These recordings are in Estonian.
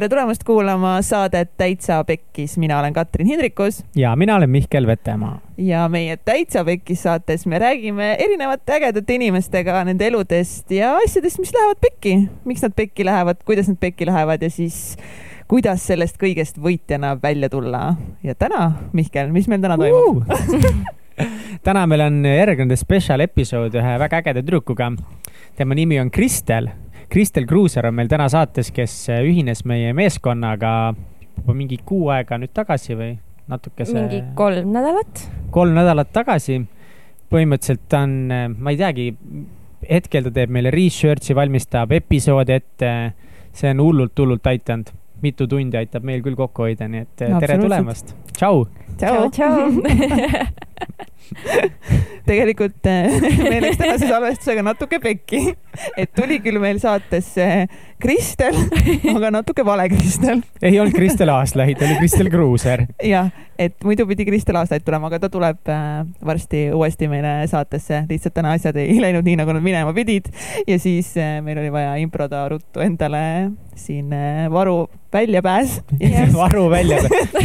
tere tulemast kuulama saadet Täitsa Pekkis, mina olen Katrin Hindrikus. ja mina olen Mihkel Vetemaa. ja meie Täitsa Pekkis saates me räägime erinevate ägedate inimestega nende eludest ja asjadest, mis lähevad pekki. miks nad pekki lähevad, kuidas nad pekki lähevad ja siis kuidas sellest kõigest võitjana välja tulla. ja täna, Mihkel, mis meil täna toimub täna meil on järjekordne spetsial episood ühe väga ägeda tüdrukuga. tema nimi on Kristel Kristel Kruuser on meil täna saates, kes ühines meie meeskonnaga juba mingi kuu aega nüüd tagasi või natukese. mingi kolm nädalat. kolm nädalat tagasi. põhimõtteliselt ta on, ma ei teagi, hetkel ta teeb meile research'i, valmistab episoode ette. see on hullult, hullult aidanud. mitu tundi aitab meil küll kokku hoida, nii et no, tere tulemast. tšau. Tšau, tšau tegelikult eh, meil läks tänase salvestusega natuke pekki, et tuli küll meil saatesse Kristel, aga natuke vale Kristel. ei olnud Kristel Aaslaid, oli Kristel Kruuser. jah, et muidu pidi Kristel Aaslaid tulema, aga ta tuleb äh, varsti uuesti meile saatesse, lihtsalt täna asjad ei läinud nii, nagu nad minema pidid ja siis äh, meil oli vaja improda ruttu endale siin äh, varu väljapääs yes. varu väljapääs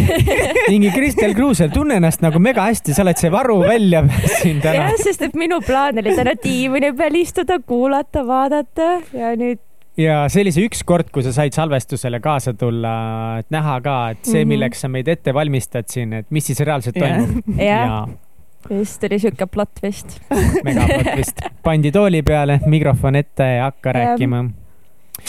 mingi Kristel Kruuser, tunne ennast nagu mega hästi, sa oled see varu väljapääs siin täna. jah, sest et minu plaan oli täna diivani peal istuda, kuulata, vaadata ja nüüd ja see oli see üks kord, kui sa said salvestusele kaasa tulla, et näha ka, et see -hmm. milleks sa meid ette valmistad siin, et mis siis reaalselt toimub yeah. ja vist oli siuke plott vist mega plott vist. pandi tooli peale, mikrofon ette ja hakka ja. rääkima.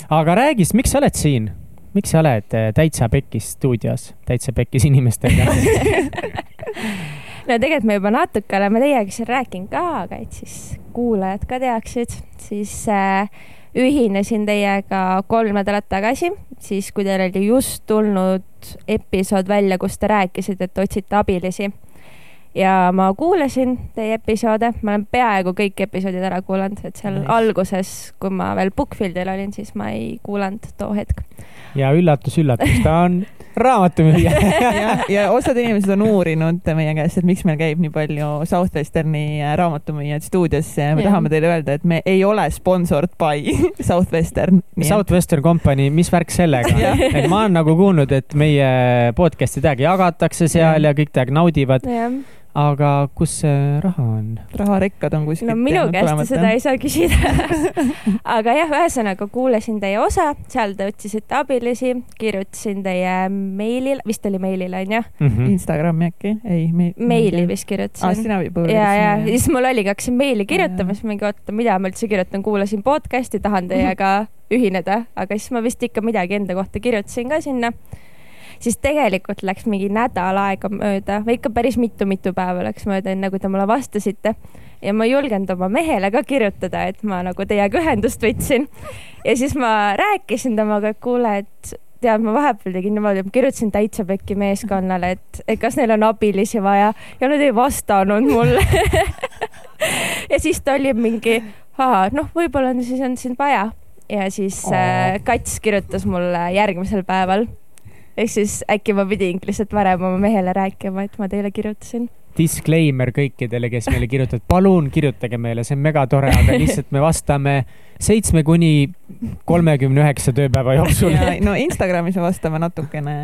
aga räägi siis, miks sa oled siin? miks sa oled äh, Täitsa Pekis stuudios, Täitsa Pekis inimestega no tegelikult me juba natuke oleme teiega siin rääkinud ka, aga et siis kuulajad ka teaksid, siis äh, ühinesin teiega kolm nädalat tagasi, siis kui teil oli just tulnud episood välja, kus te rääkisite, et otsite abilisi. ja ma kuulasin teie episoode, ma olen peaaegu kõik episoodid ära kuulanud, et seal nice. alguses, kui ma veel Bookfieldil olin, siis ma ei kuulanud too hetk. ja üllatus-üllatus, ta on raamatumüüja ja, ja osad inimesed on uurinud meie käest, et miks meil käib nii palju Southwesterni äh, raamatumüüjaid stuudios ja me ja. tahame teile öelda, et me ei ole sponsored by Southwestern. Southwestern Company, mis värk sellega et ma olen nagu kuulnud, et meie podcast'i tag jagatakse seal ja, ja kõik tag naudivad aga kus see raha on? raharekkad on kuskilt no minu käest seda ei saa küsida aga jah, ühesõnaga kuulasin teie osa, seal te otsisite abilisi, kirjutasin teie meilile, vist oli meilile onju mm -hmm.? Instagrami äkki, ei me,. meili vist kirjutasin. aa, sina juba. ja, ja siis mul oligi, hakkasin meili kirjutama, siis mingi oota, mida ma üldse kirjutan, kuulasin podcast'i, tahan teiega ühineda, aga siis ma vist ikka midagi enda kohta kirjutasin ka sinna siis tegelikult läks mingi nädal aega mööda või ikka päris mitu-mitu päeva läks mööda, enne kui te mulle vastasite. ja ma ei julgenud oma mehele ka kirjutada, et ma nagu teiega ühendust võtsin. ja siis ma rääkisin temaga, et kuule, et tead, ma vahepeal tegin niimoodi, et ma kirjutasin täitsa pekki meeskonnale, et, et kas neil on abilisi vaja ja nad ei vastanud mulle ja siis ta oli mingi, noh, võib-olla on siis on sind vaja ja siis oh. Kats kirjutas mulle järgmisel päeval ehk siis äkki ma pidingi lihtsalt varem oma mehele rääkima, et ma teile kirjutasin. Disclaimer kõikidele, kes meile kirjutavad, palun kirjutage meile, see on megatore, aga lihtsalt me vastame seitsme kuni kolmekümne üheksa tööpäeva jooksul. no Instagramis me vastame natukene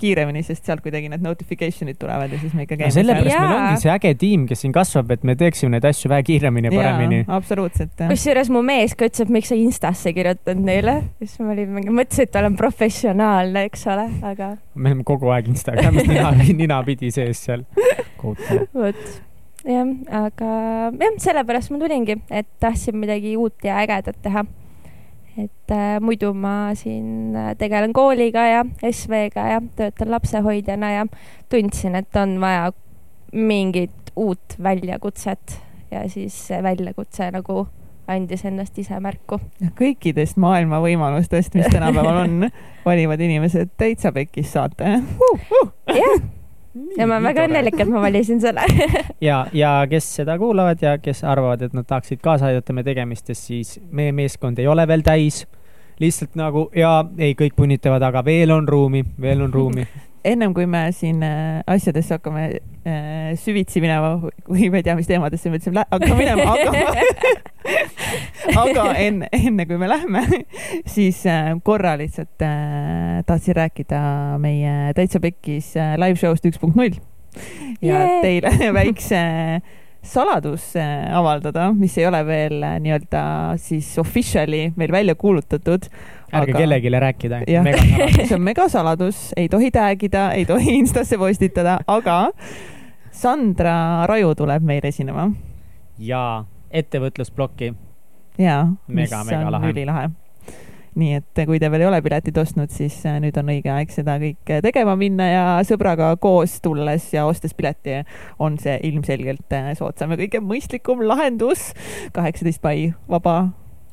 kiiremini, sest sealt kuidagi need notification'id tulevad ja siis me ikka käime no. sellepärast meil ongi see äge tiim, kes siin kasvab, et me teeksime neid asju vähe kiiremini ja paremini. absoluutselt. kusjuures mu mees ka ütles, et miks sa Instasse kirjutanud neile, siis ma olin mingi, mõtlesin, et olen professionaalne, eks ole, aga. me oleme kogu aeg Instagramis nina, ninapidi sees seal. vot jah, aga jah, sellepärast ma tulingi, et tahtsin midagi uut ja ägedat teha. et äh, muidu ma siin äh, tegelen kooliga ja SV-ga ja töötan lapsehoidjana ja tundsin, et on vaja mingit uut väljakutset. Ja siis see väljakutse nagu andis ennast ise märku. kõikidest maailma võimalustest, mis tänapäeval on, valivad inimesed täitsa pekis saate. Jah ja ma olen väga õnnelik, et ma valisin selle. Ja, ja kes seda kuulavad ja kes arvavad, et nad tahaksid kaasa aidata meie tegemistes, siis meie meeskond ei ole veel täis. lihtsalt nagu ja ei, kõik punnitavad, aga veel on ruumi, veel on ruumi ennem kui me siin äh, asjadesse hakkame äh, süvitsi minema või ma ei tea, mis teemadesse me ütlesime, hakkame minema, aga aga enne, enne kui me lähme, siis äh, korra lihtsalt tahtsin rääkida meie Täitsa Pekkis live show'st üks punkt null ja Yay! teile väikse saladus avaldada, mis ei ole veel äh, nii-öelda siis officially meil välja kuulutatud. ärge Aga- kellelegi rääkida. see on megasaladus, ei tohi tag'ida, ei tohi Instasse postitada, aga Sandra Raju tuleb meil esinema ja ettevõtlusplokki. ja mis Mega, mega on lahe. ülilahe. Nii et kui te veel ei ole piletit ostnud, siis äh, nüüd on õige aeg seda kõike tegema minna ja sõbraga koos tulles ja ostes pileti on see ilmselgelt soodsam ja kõige mõistlikum lahendus. kaheksateist mai vaba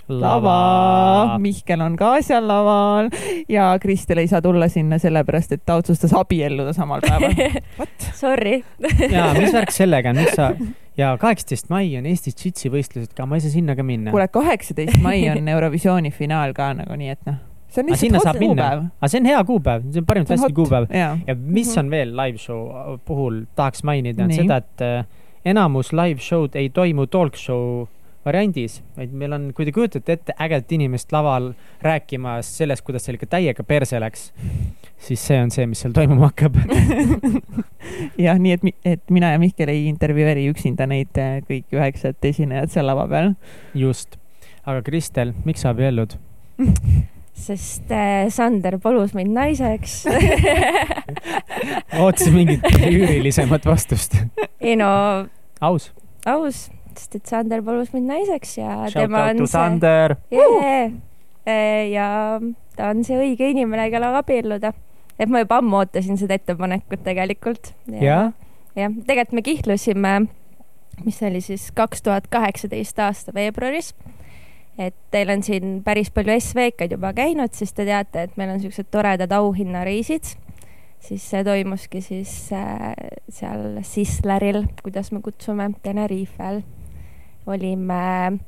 lava. Mihkel on ka seal laval ja Kristel ei saa tulla sinna sellepärast, et ta otsustas abielluda samal päeval. Sorry. ja mis värk sellega on, miks sa ja kaheksateist mai on Eesti džitsi võistlused ka, ma ei saa sinna ka minna. kuule, kaheksateist mai on Eurovisiooni finaal ka nagu nii, et noh, see on lihtsalt saab hot minna kuupäev., aga see on hea kuupäev, see on parim hot. kuupäev. jaa, ja mis Mhm. on veel live show puhul tahaks mainida, on Nii. seda, et äh, enamus live show'd ei toimu talk show variandis, vaid meil on, kui te kujutate ette ägedat inimest laval rääkimas sellest, kuidas seal ikka täiega perse läks, siis see on see, mis seal toimuma hakkab. jah, nii et, et mina ja Mihkel ei intervjueeri üksinda neid äh, kõiki üheksat esinejat seal lava peal. just. aga Kristel, miks sa abiellud? sest äh, Sander palus mind naiseks. ootasin mingit üürilisemat vastust. ei no aus. aus, sest et Sander palus mind naiseks ja Shout tema on see Sander. yeah.. ja ta on see õige inimene, kellega abielluda. et ma juba ammu ootasin seda ettepanekut tegelikult. jah, tegelikult me kihlusime, mis see oli siis kaks tuhat kaheksateist aasta veebruaris. et teil on siin päris palju SV-kaid juba käinud, siis te teate, et meil on siuksed toredad auhinnareisid. siis see toimuski siis äh, seal Sisleril, kuidas me kutsume, Tenerifel. olime,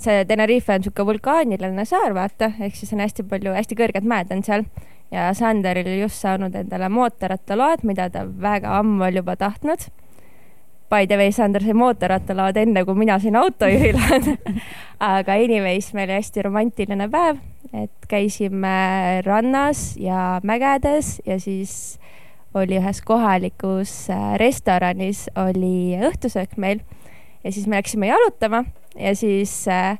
see Tenerife on sihuke vulkaaniline saar, vaata, ehk siis on hästi palju, hästi kõrged mäed on seal ja Sanderil oli just saanud endale mootorrattaload, mida ta väga ammu oli juba tahtnud. By the way, Sander sai mootorrattaload enne, kui mina sain autojuhiload. aga anyways, meil oli hästi romantiline päev, et käisime rannas ja mägedes ja siis oli ühes kohalikus äh, restoranis oli õhtusöök meil ja siis me läksime jalutama ja siis äh,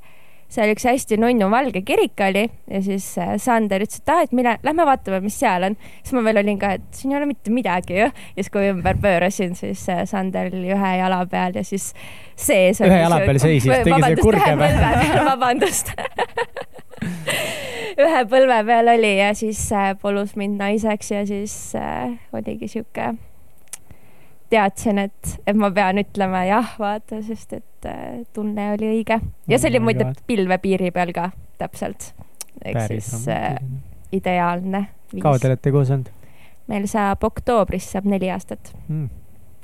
seal üks hästi nunnu valge kirik oli ja siis äh, Sander ütles, et aa, et mine, lähme vaatame, mis seal on. siis ma veel olin ka, et siin ei ole mitte midagi ju. ja siis, kui ümber pöörasin, siis äh, Sander oli ühe jala peal ja siis sees. Ühe jala peal seisis, tegi selle kurge või? vabandust. ühe põlve peal oli ja siis palus mind naiseks ja siis äh, oligi sihuke, teadsin, et, et ma pean ütlema jah, vaata, sest et äh, tunne oli õige ja see oli Oh my muide God. pilvepiiri peal ka täpselt. ehk päris siis äh, ideaalne kaua te olete koos olnud meil saab oktoobris saab neli aastat. mm.?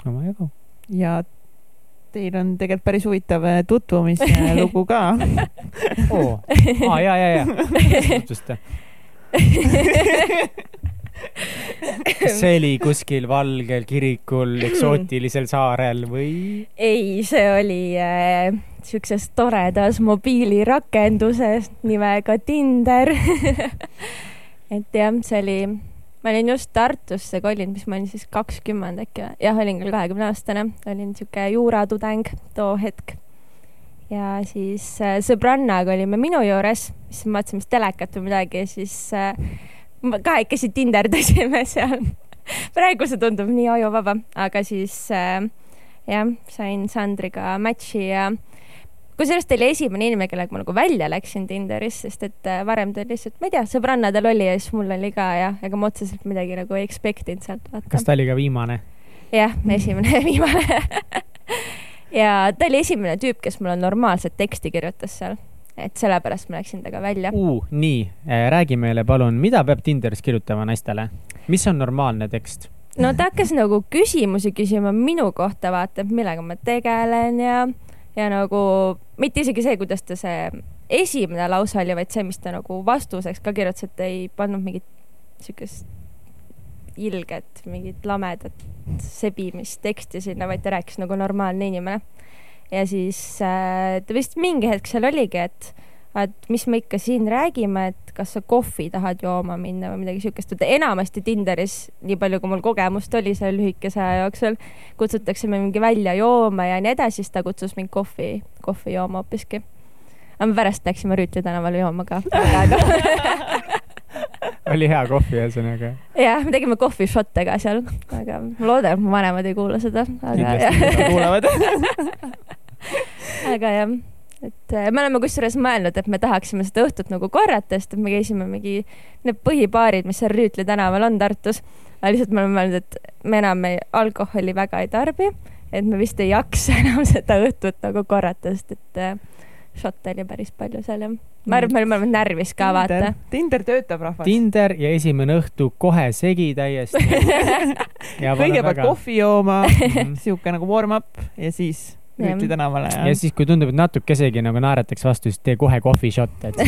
omajagu. ja teil on tegelikult päris huvitav äh, tutvumislugu ka. oo, aa ja, ja, ja. See oli kuskil valgel kirikul eksootilisel saarel või? ei, see oli äh, siukses toredas mobiilirakenduses nimega Tinder. et jah, see oli, ma olin just Tartusse kolinud, mis ma olin siis kakskümmend äkki või, jah, olin küll kahekümne aastane, olin siuke juuratudeng too hetk. ja siis äh, sõbrannaga olime minu juures, siis vaatasime vist telekat või midagi ja siis äh, me kahekesi tinderdasime seal. praegu see tundub nii ajuvaba, aga siis äh, jah, sain Sandriga match'i ja kusjuures ta oli esimene inimene, kellega ma nagu välja läksin Tinderis, sest et äh, varem ta oli lihtsalt, ma ei tea, sõbrannadel oli ja siis mul oli ka ja ega ma otseselt midagi nagu ei expect inud sealt kas. ta oli ka viimane? jah, esimene ja viimane. ja ta oli esimene tüüp, kes mulle normaalset teksti kirjutas seal, et sellepärast ma läksin temaga välja. uh,. nii, räägi meile palun, mida peab Tinderis kirjutama naistele? mis on normaalne tekst? no ta hakkas nagu küsimusi küsima minu kohta, vaata, et millega ma tegelen ja, ja nagu mitte isegi see, kuidas ta see esimene lause oli, vaid see, mis ta nagu vastuseks ka kirjutas, et ei pannud mingit siukest ilget mingit lamedat sebimist teksti sinna, vaid ta rääkis nagu normaalne inimene. Ja siis äh, ta vist mingi hetk seal oligi, et et mis me ikka siin räägime, et kas sa kohvi tahad jooma minna või midagi siukest, et enamasti Tinderis, nii palju kui mul kogemust oli selle lühikese aja jooksul, kutsutakse me mingi välja jooma ja nii edasi, siis ta kutsus mind kohvi, kohvi jooma hoopiski. aga me pärast läksime Rüütli tänavale jooma ka oli hea kohvi ühesõnaga? jah, me tegime kohvishot'e ka seal, aga ma loodan, et mu vanemad ei kuula seda. kindlasti kuulavad aga jah et äh, me oleme kusjuures mõelnud, et me tahaksime seda õhtut nagu korrata, sest et me käisime mingi need põhibaarid, mis seal Rüütli tänaval on Tartus. aga lihtsalt me oleme mõelnud, et me enam ei, alkoholi väga ei tarbi, et me vist ei jaksa enam seda õhtut nagu korrata, sest et äh, šotte oli päris palju seal jah. ma arvan, et me olime mõlemad närvis ka, vaata. Tinder töötab, rahvas. Tinder ja esimene õhtu kohe segi täiesti kõigepealt väga... kohvi jooma mhm. sihuke nagu warm-up ja siis Rüütli tänavale. ja siis, kui tundub, et natukesegi nagu naeratakse vastu, siis tee kohe kohvi šotte, et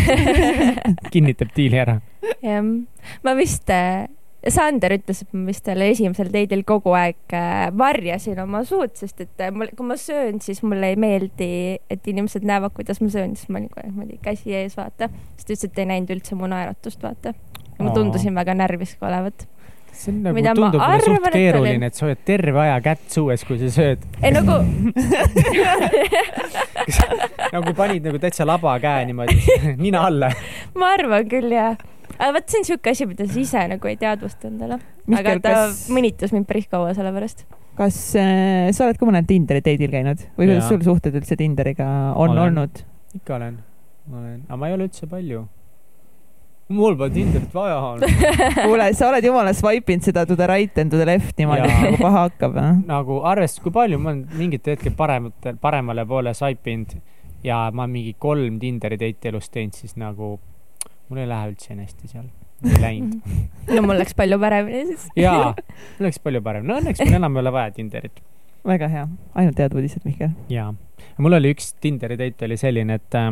kinnitab diili ära. jah, ma vist äh, Sander ütles, et ma vist talle esimesel teidil kogu aeg äh, varjasin oma suud, sest et äh, mul, kui ma söön, siis mulle ei meeldi, et inimesed näevad, kuidas ma söön, siis ma olin kogu aeg niimoodi käsi ees, vaata. siis ta ütles, et ei näinud üldse mu naeratust, vaata. ma tundusin väga närvis olevat see on nagu, tundub mulle suht keeruline, et sa hoiad terve aja kätt suues, kui sa sööd. ei nagu nagu panid nagu täitsa laba käe niimoodi, nina alla. ma arvan küll, jah. Aga vot see on siuke asi, mida sa ise nagu ei teadvusta endale. aga ta kas... mõnitas mind päris kaua selle pärast. kas äh, sa oled ka mõnel Tinderi date'il käinud või kuidas sul suhted üldse Tinderiga on olen. olnud? ikka olen, olen, aga ma ei ole üldse palju mul pole Tinderit vaja olnud. kuule, sa oled jumala swipe inud seda to the right and to the left niimoodi, et nagu paha hakkab, nagu arvestades, kui palju ma olen mingitel hetkel parematel, paremale poole swipe inud ja ma mingi kolm Tinderi date'i elus teinud, siis nagu mul ei lähe üldse nii hästi seal. ei läinud. no mul läks palju paremini siis. jaa, mul läks palju paremini. no õnneks mul enam ei ole vaja Tinderit. väga hea, ainult head uudised, Mihkel. jaa, mul oli üks Tinderi date oli selline, et äh,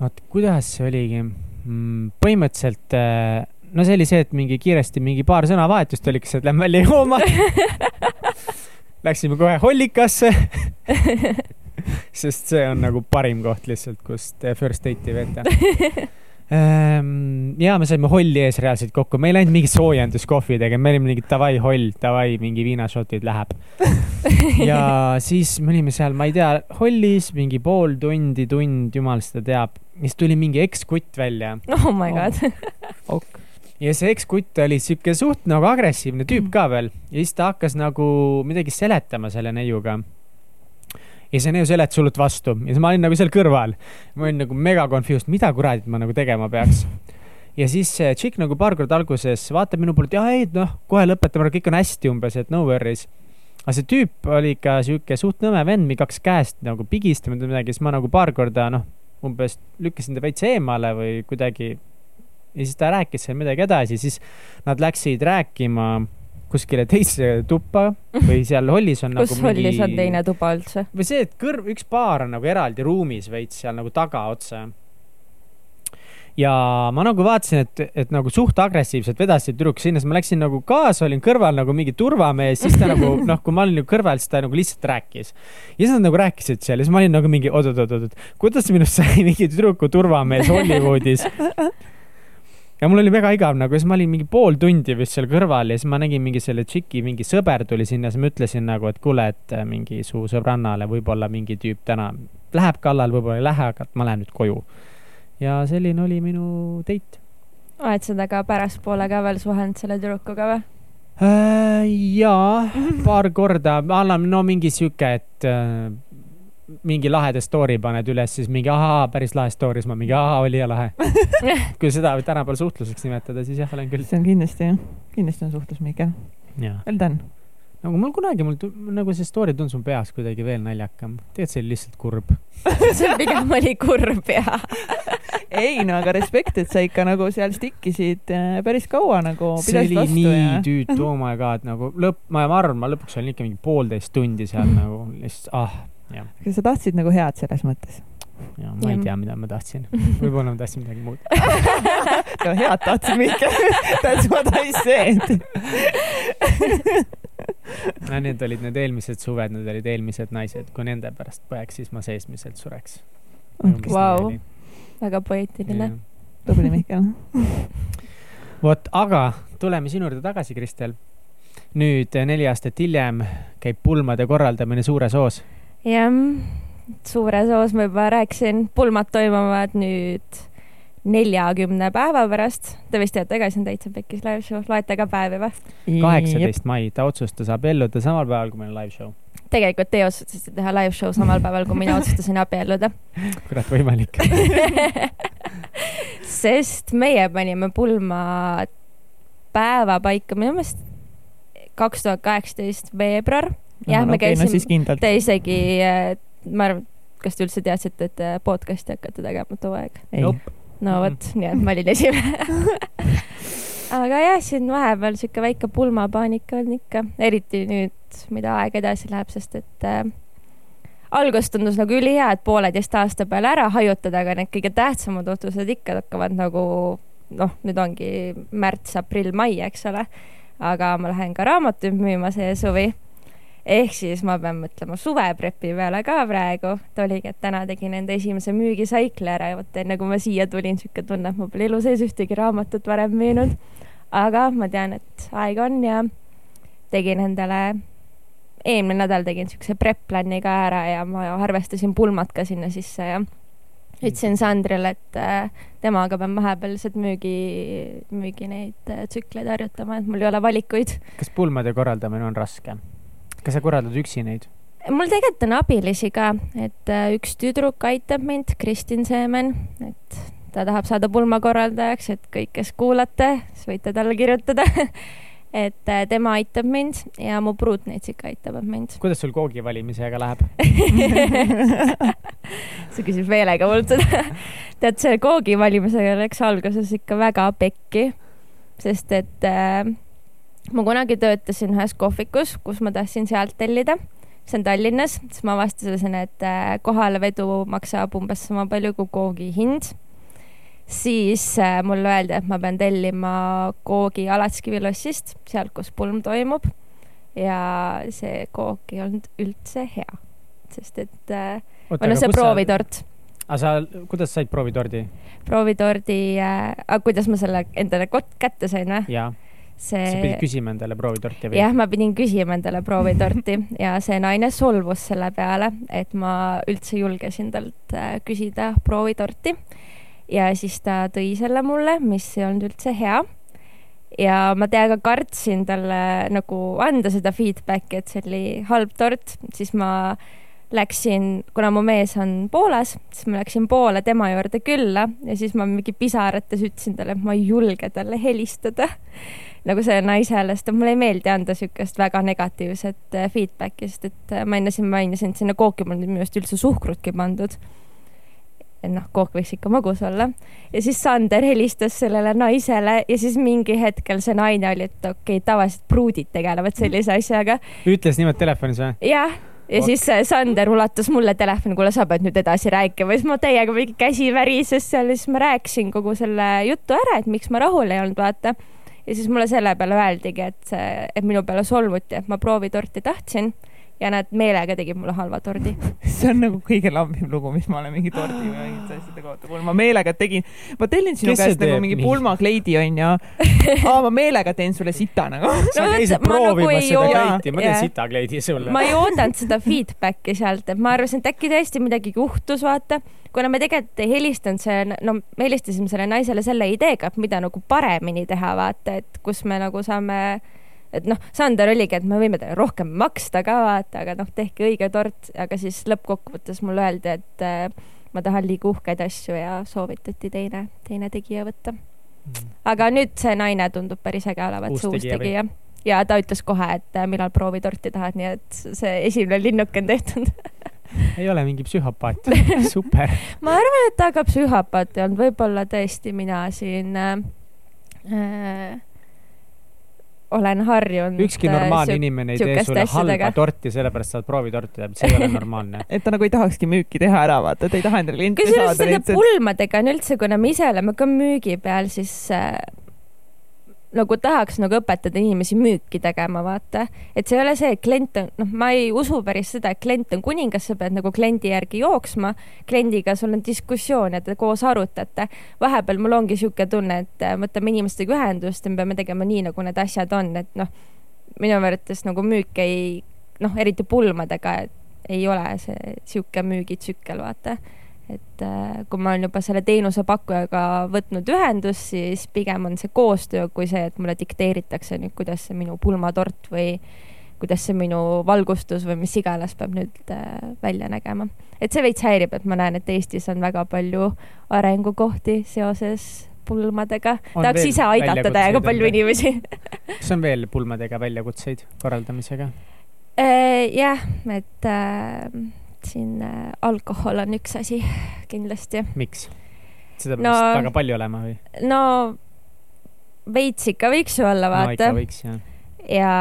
vot kuidas see oligi mm,? põhimõtteliselt äh, no see oli see, et mingi kiiresti mingi paar sõnavahetust oli, kes lähme välja jooma Läksime kohe hollikasse sest see on nagu parim koht lihtsalt, kust first date'i veeta ja me saime holli ees reaalselt kokku, me ei läinud mingit soojenduskohvi tegema, me olime mingi davai holl, davai, mingi viinašotid läheb. ja siis me olime seal, ma ei tea, hollis mingi pool tundi, tund, jumal seda teab. siis tuli mingi ekskutt välja. oh my god oh. ok ja see ekskutt oli sihuke suht nagu agressiivne tüüp ka veel ja siis ta hakkas nagu midagi seletama selle neiuga ja see neiu seletas hullult vastu ja siis ma olin nagu seal kõrval. ma olin nagu mega confused, mida kuradit ma nagu tegema peaks. ja siis see tšikk nagu paar korda alguses vaatab minu poolt, jah, ei, noh, kohe lõpetame, kõik on hästi umbes, et no worries. aga see tüüp oli ikka sihuke suht nõme vend, mingi kaks käest nagu pigistanud või midagi, siis ma nagu paar korda, noh, umbes lükkasin ta veits eemale või kuidagi. ja siis ta rääkis seal midagi edasi, siis nad läksid rääkima kuskile teise tuppa või seal hollis on kus nagu hollis mingi... on teine tuba üldse? või see, et kõrv, üks baar on nagu eraldi ruumis veits seal nagu tagaotsa. ja ma nagu vaatasin, et, et nagu suht agressiivselt vedas see tüdruk sinna, siis ma läksin nagu kaasa, olin kõrval nagu mingi turvamees, siis ta nagu noh, kui ma olin nagu kõrval, siis ta nagu lihtsalt rääkis. ja siis nad nagu rääkisid seal ja siis ma olin nagu mingi oot-oot-oot, kuidas minust sai mingi tüdruku turvamees Hollywoodis ja mul oli väga igav nagu, siis ma olin mingi pool tundi vist seal kõrval ja siis ma nägin mingi selle tšiki, mingi sõber tuli sinna, siis ma ütlesin nagu, et kuule, et äh, mingi su sõbrannale võib-olla mingi tüüp täna läheb kallal, võib-olla ei lähe, aga ma lähen nüüd koju. ja selline oli minu date. oled sa temaga pärastpoole ka veel suhelnud selle tüdrukuga või? Äh, jaa, paar korda, no mingi sihuke, et äh, mingi laheda story paned üles, siis mingi ahaa, päris lahe story, siis ma mingi ahaa, oli ja lahe kui seda tänapäeval suhtluseks nimetada, siis jah, olen küll. see on kindlasti jah, kindlasti on suhtlus, Mihkel. well done nagu mul kunagi, mul nagu see story tundus mu peas kuidagi veel naljakam. tegelikult see oli lihtsalt kurb see pigem oli kurb ja ei no aga respekt, et sa ikka nagu seal stikkisid äh, päris kaua nagu. see oli vastu, nii ja... tüütu, oh my god, nagu lõpp, ma arvan, ma lõpuks olin ikka mingi poolteist tundi seal nagu lihtsalt, ah aga sa tahtsid nagu head selles mõttes? ja ma ei Jah. tea, mida ma tahtsin. võib-olla ma tahtsin midagi muud. no head tahtsid Mihkel. That's what I said. no need olid need eelmised suved, need olid eelmised naised, kui nende pärast põeks, siis ma seesmiselt sureks. Vau. väga poeetiline. tubli Mihkel. vot, aga tuleme sinu juurde tagasi, Kristel. nüüd neli aastat hiljem käib pulmade korraldamine Suures Oos. jah, suures osas ma juba rääkisin, pulmad toimuvad nüüd neljakümne päeva pärast. Te vist teate ka, see on täitsa pekkis live show, loete ka päevi või? kaheksateist mai, ta otsustas abielluda samal päeval, kui meil on live show. tegelikult teie otsustasite teha live show samal päeval, kui mina otsustasin abielluda. kurat, võimalik. sest meie panime pulma päeva paika minu meelest kaks tuhat kaheksateist veebruar. jah, me no käisime siis kindlalt. Te isegi, ma arvan, kas te üldse teadsite, et te podcast'i hakkate tegema too aeg? ei, no vot, nii et ma olin esimene. aga jah, siin vahepeal sihuke väike pulmapaanika on ikka, eriti nüüd, mida aeg edasi läheb, sest et äh, algus tundus nagu ülihea, et pooleteist aasta peale ära hajutada, aga need kõige tähtsamad otsused ikka hakkavad nagu noh, nüüd ongi märts, aprill, mai, eks ole. aga ma lähen ka raamatuid müüma see suvi ehk siis ma pean mõtlema suveprepi peale ka praegu, oligi, et täna tegin enda esimese müügisaikli ära ja vot enne kui ma siia tulin, sihuke tunne, et ma pole elu sees ühtegi raamatut varem müünud. aga ma tean, et aeg on ja tegin endale, eelmine nädal tegin siukse prep-plan'i ka ära ja ma arvestasin pulmad ka sinna sisse ja ütlesin Sandrile, et äh, temaga pean vahepeal lihtsalt müügi, müügi neid äh, tsükleid harjutama, et mul ei ole valikuid kas pulmade korraldamine on raske? Kas sa korraldad üksi neid? mul tegelikult on abilisi ka, et äh, üks tüdruk aitab mind, Kristin Seemen, et ta tahab saada pulmakorraldajaks, et kõik, kes kuulate, siis võite talle kirjutada. et äh, tema aitab mind ja mu pruutneitsik aitab mind. kuidas sul koogi valimisega läheb? sa küsid meelega mult seda. tead, see koogi valimisega läks alguses ikka väga pekki, sest et äh, ma kunagi töötasin ühes kohvikus, kus ma tahtsin sealt tellida, see on Tallinnas, siis ma avastasin, et äh, kohalevedu maksab umbes sama palju kui koogi hind. siis äh, mulle öeldi, et ma pean tellima koogi Alatskivi lossist, sealt, kus pulm toimub. ja see kook ei olnud üldse hea, sest et äh, või noh, see proovitort, aga sa, kuidas said proovitordi? proovitordi äh,, kuidas ma selle endale kätte sain või? jaa, sa pidid see, küsima endale proovitorti või? jah, ma pidin küsima endale proovitorti ja see naine solvus selle peale, et ma üldse julgesin talt äh, küsida proovitorti. ja siis ta tõi selle mulle, mis ei olnud üldse hea. ja ma täiega kartsin talle nagu anda seda feedback'i, et see oli halb tort, siis ma läksin, kuna mu mees on Poolas, siis ma läksin Poola tema juurde külla ja siis ma mingi pisarates ütlesin talle, et ma ei julge talle helistada nagu sellele naisele, sest et mulle ei meeldi anda siukest väga negatiivset äh, feedback'i, sest et äh, ma enne siin mainisin, et sinna kooki pole minu arust üldse suhkrutki pandud. et noh, kook võiks ikka magus olla. ja siis Sander helistas sellele naisele ja siis mingi hetkel see naine oli, et okei okay,, tavaliselt pruudid tegelevad sellise asjaga ütles niimoodi telefonis või? jah, ja Vot. siis äh, Sander ulatas mulle telefoni, kuule, sa pead nüüd edasi rääkima, siis ma täiega mingi käsi värises seal ja siis ma rääkisin kogu selle jutu ära, et miks ma rahul ei olnud, vaata. Ja siis mulle selle peale öeldigi, et see, et minu peale solvuti, et ma proovitorti tahtsin ja nad meelega tegid mulle halva tordi. see on nagu kõige lambim lugu, mis ma olen mingi tordi või mingite asjade kohta kuulnud. ma meelega tegin, ma tellin sinu Kes käest nagu mingi pulmakleidi onju. aa, ma meelega teen sulle sita nagu. sa No käisid vot, ma nagu proovimas ei seda joo- kleiti, ma teen jah. sitakleidi sulle. ma ei oodanud seda feedback'i sealt, et ma arvasin, et äkki tõesti midagi juhtus, vaata. kuna me tegelikult ei helistanud see, no me helistasime sellele naisele selle ideega, et mida nagu paremini teha, vaata, et kus me nagu saame et noh, Sander oligi, et me võime teile rohkem maksta ka vaata, aga noh, tehke õige tort, aga siis lõppkokkuvõttes mulle öeldi, et äh, ma tahan liiga uhkeid asju ja soovitati teine, teine tegija võtta. aga nüüd see naine tundub päris äge olevat, see uus tegija ja ta ütles kohe, et äh, millal proovitorti tahad, nii et see esimene linnuk on tehtud. ei ole mingi psühhopaat. super. ma arvan, et ta ka psühhopaat ei olnud, võib-olla tõesti mina siin äh, äh, olen harjunud. ükski normaalne inimene ei tee sulle asjadega. halba torti, sellepärast saad proovitorti teha, see ei ole normaalne. et ta nagu ei tahakski müüki teha ära, vaata, ta ei taha endale kusjuures saada nende. pulmadega on üldse, kuna me ise oleme ka müügi peal, siis äh, nagu tahaks nagu õpetada inimesi müüki tegema, vaata. et see ei ole see, et klient on, noh, ma ei usu päris seda, et klient on kuningas, sa pead nagu kliendi järgi jooksma. kliendiga sul on diskussioon ja te koos arutate. vahepeal mul ongi sihuke tunne, et äh, võtame inimestega ühendust ja me peame tegema nii, nagu need asjad on, et noh, minu arvates nagu müük ei, noh, eriti pulmadega, ei ole see sihuke müügitsükkel, vaata et äh, kui ma olen juba selle teenusepakkujaga võtnud ühendust, siis pigem on see koostöö kui see, et mulle dikteeritakse nüüd, kuidas see minu pulmatort või kuidas see minu valgustus või mis iganes peab nüüd äh, välja nägema. et see veits häirib, et ma näen, et Eestis on väga palju arengukohti seoses pulmadega. Tahaks ise aidata täiega palju inimesi. kas on veel pulmadega väljakutseid korraldamisega? jah, et äh, siin äh, alkohol on üks asi kindlasti. miks? seda peab No- vist väga palju olema või? no veits ikka võiks ju olla, no vaata. võiks jah. ja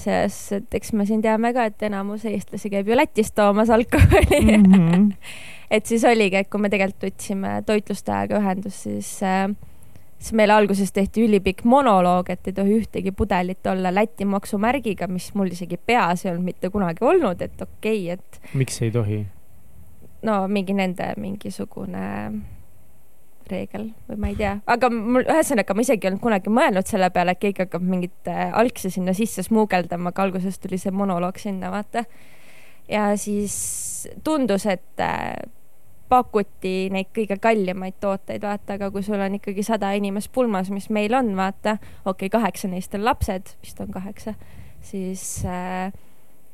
selles, et eks me siin teame ka, et enamus eestlasi käib ju Lätist toomas alkoholi mm. -hmm. et siis oligi, et kui me tegelikult võtsime toitlustajaga ühendust, siis äh, siis meile alguses tehti ülipikk monoloog, et ei tohi ühtegi pudelit olla Läti maksumärgiga, mis mul isegi peas ei olnud mitte kunagi olnud, et okei okay,, et miks ei tohi? no mingi nende mingisugune reegel või ma ei tea, aga mul ühesõnaga ma isegi ei olnud kunagi mõelnud selle peale, et keegi hakkab mingit äh, algsi sinna sisse smuugeldama, aga alguses tuli see monoloog sinna, vaata. ja siis tundus, et äh, pakuti neid kõige kallimaid tooteid, vaata, aga kui sul on ikkagi sada inimest pulmas, mis meil on, vaata, okei okay,, kaheksa neist on lapsed, vist on kaheksa, siis äh,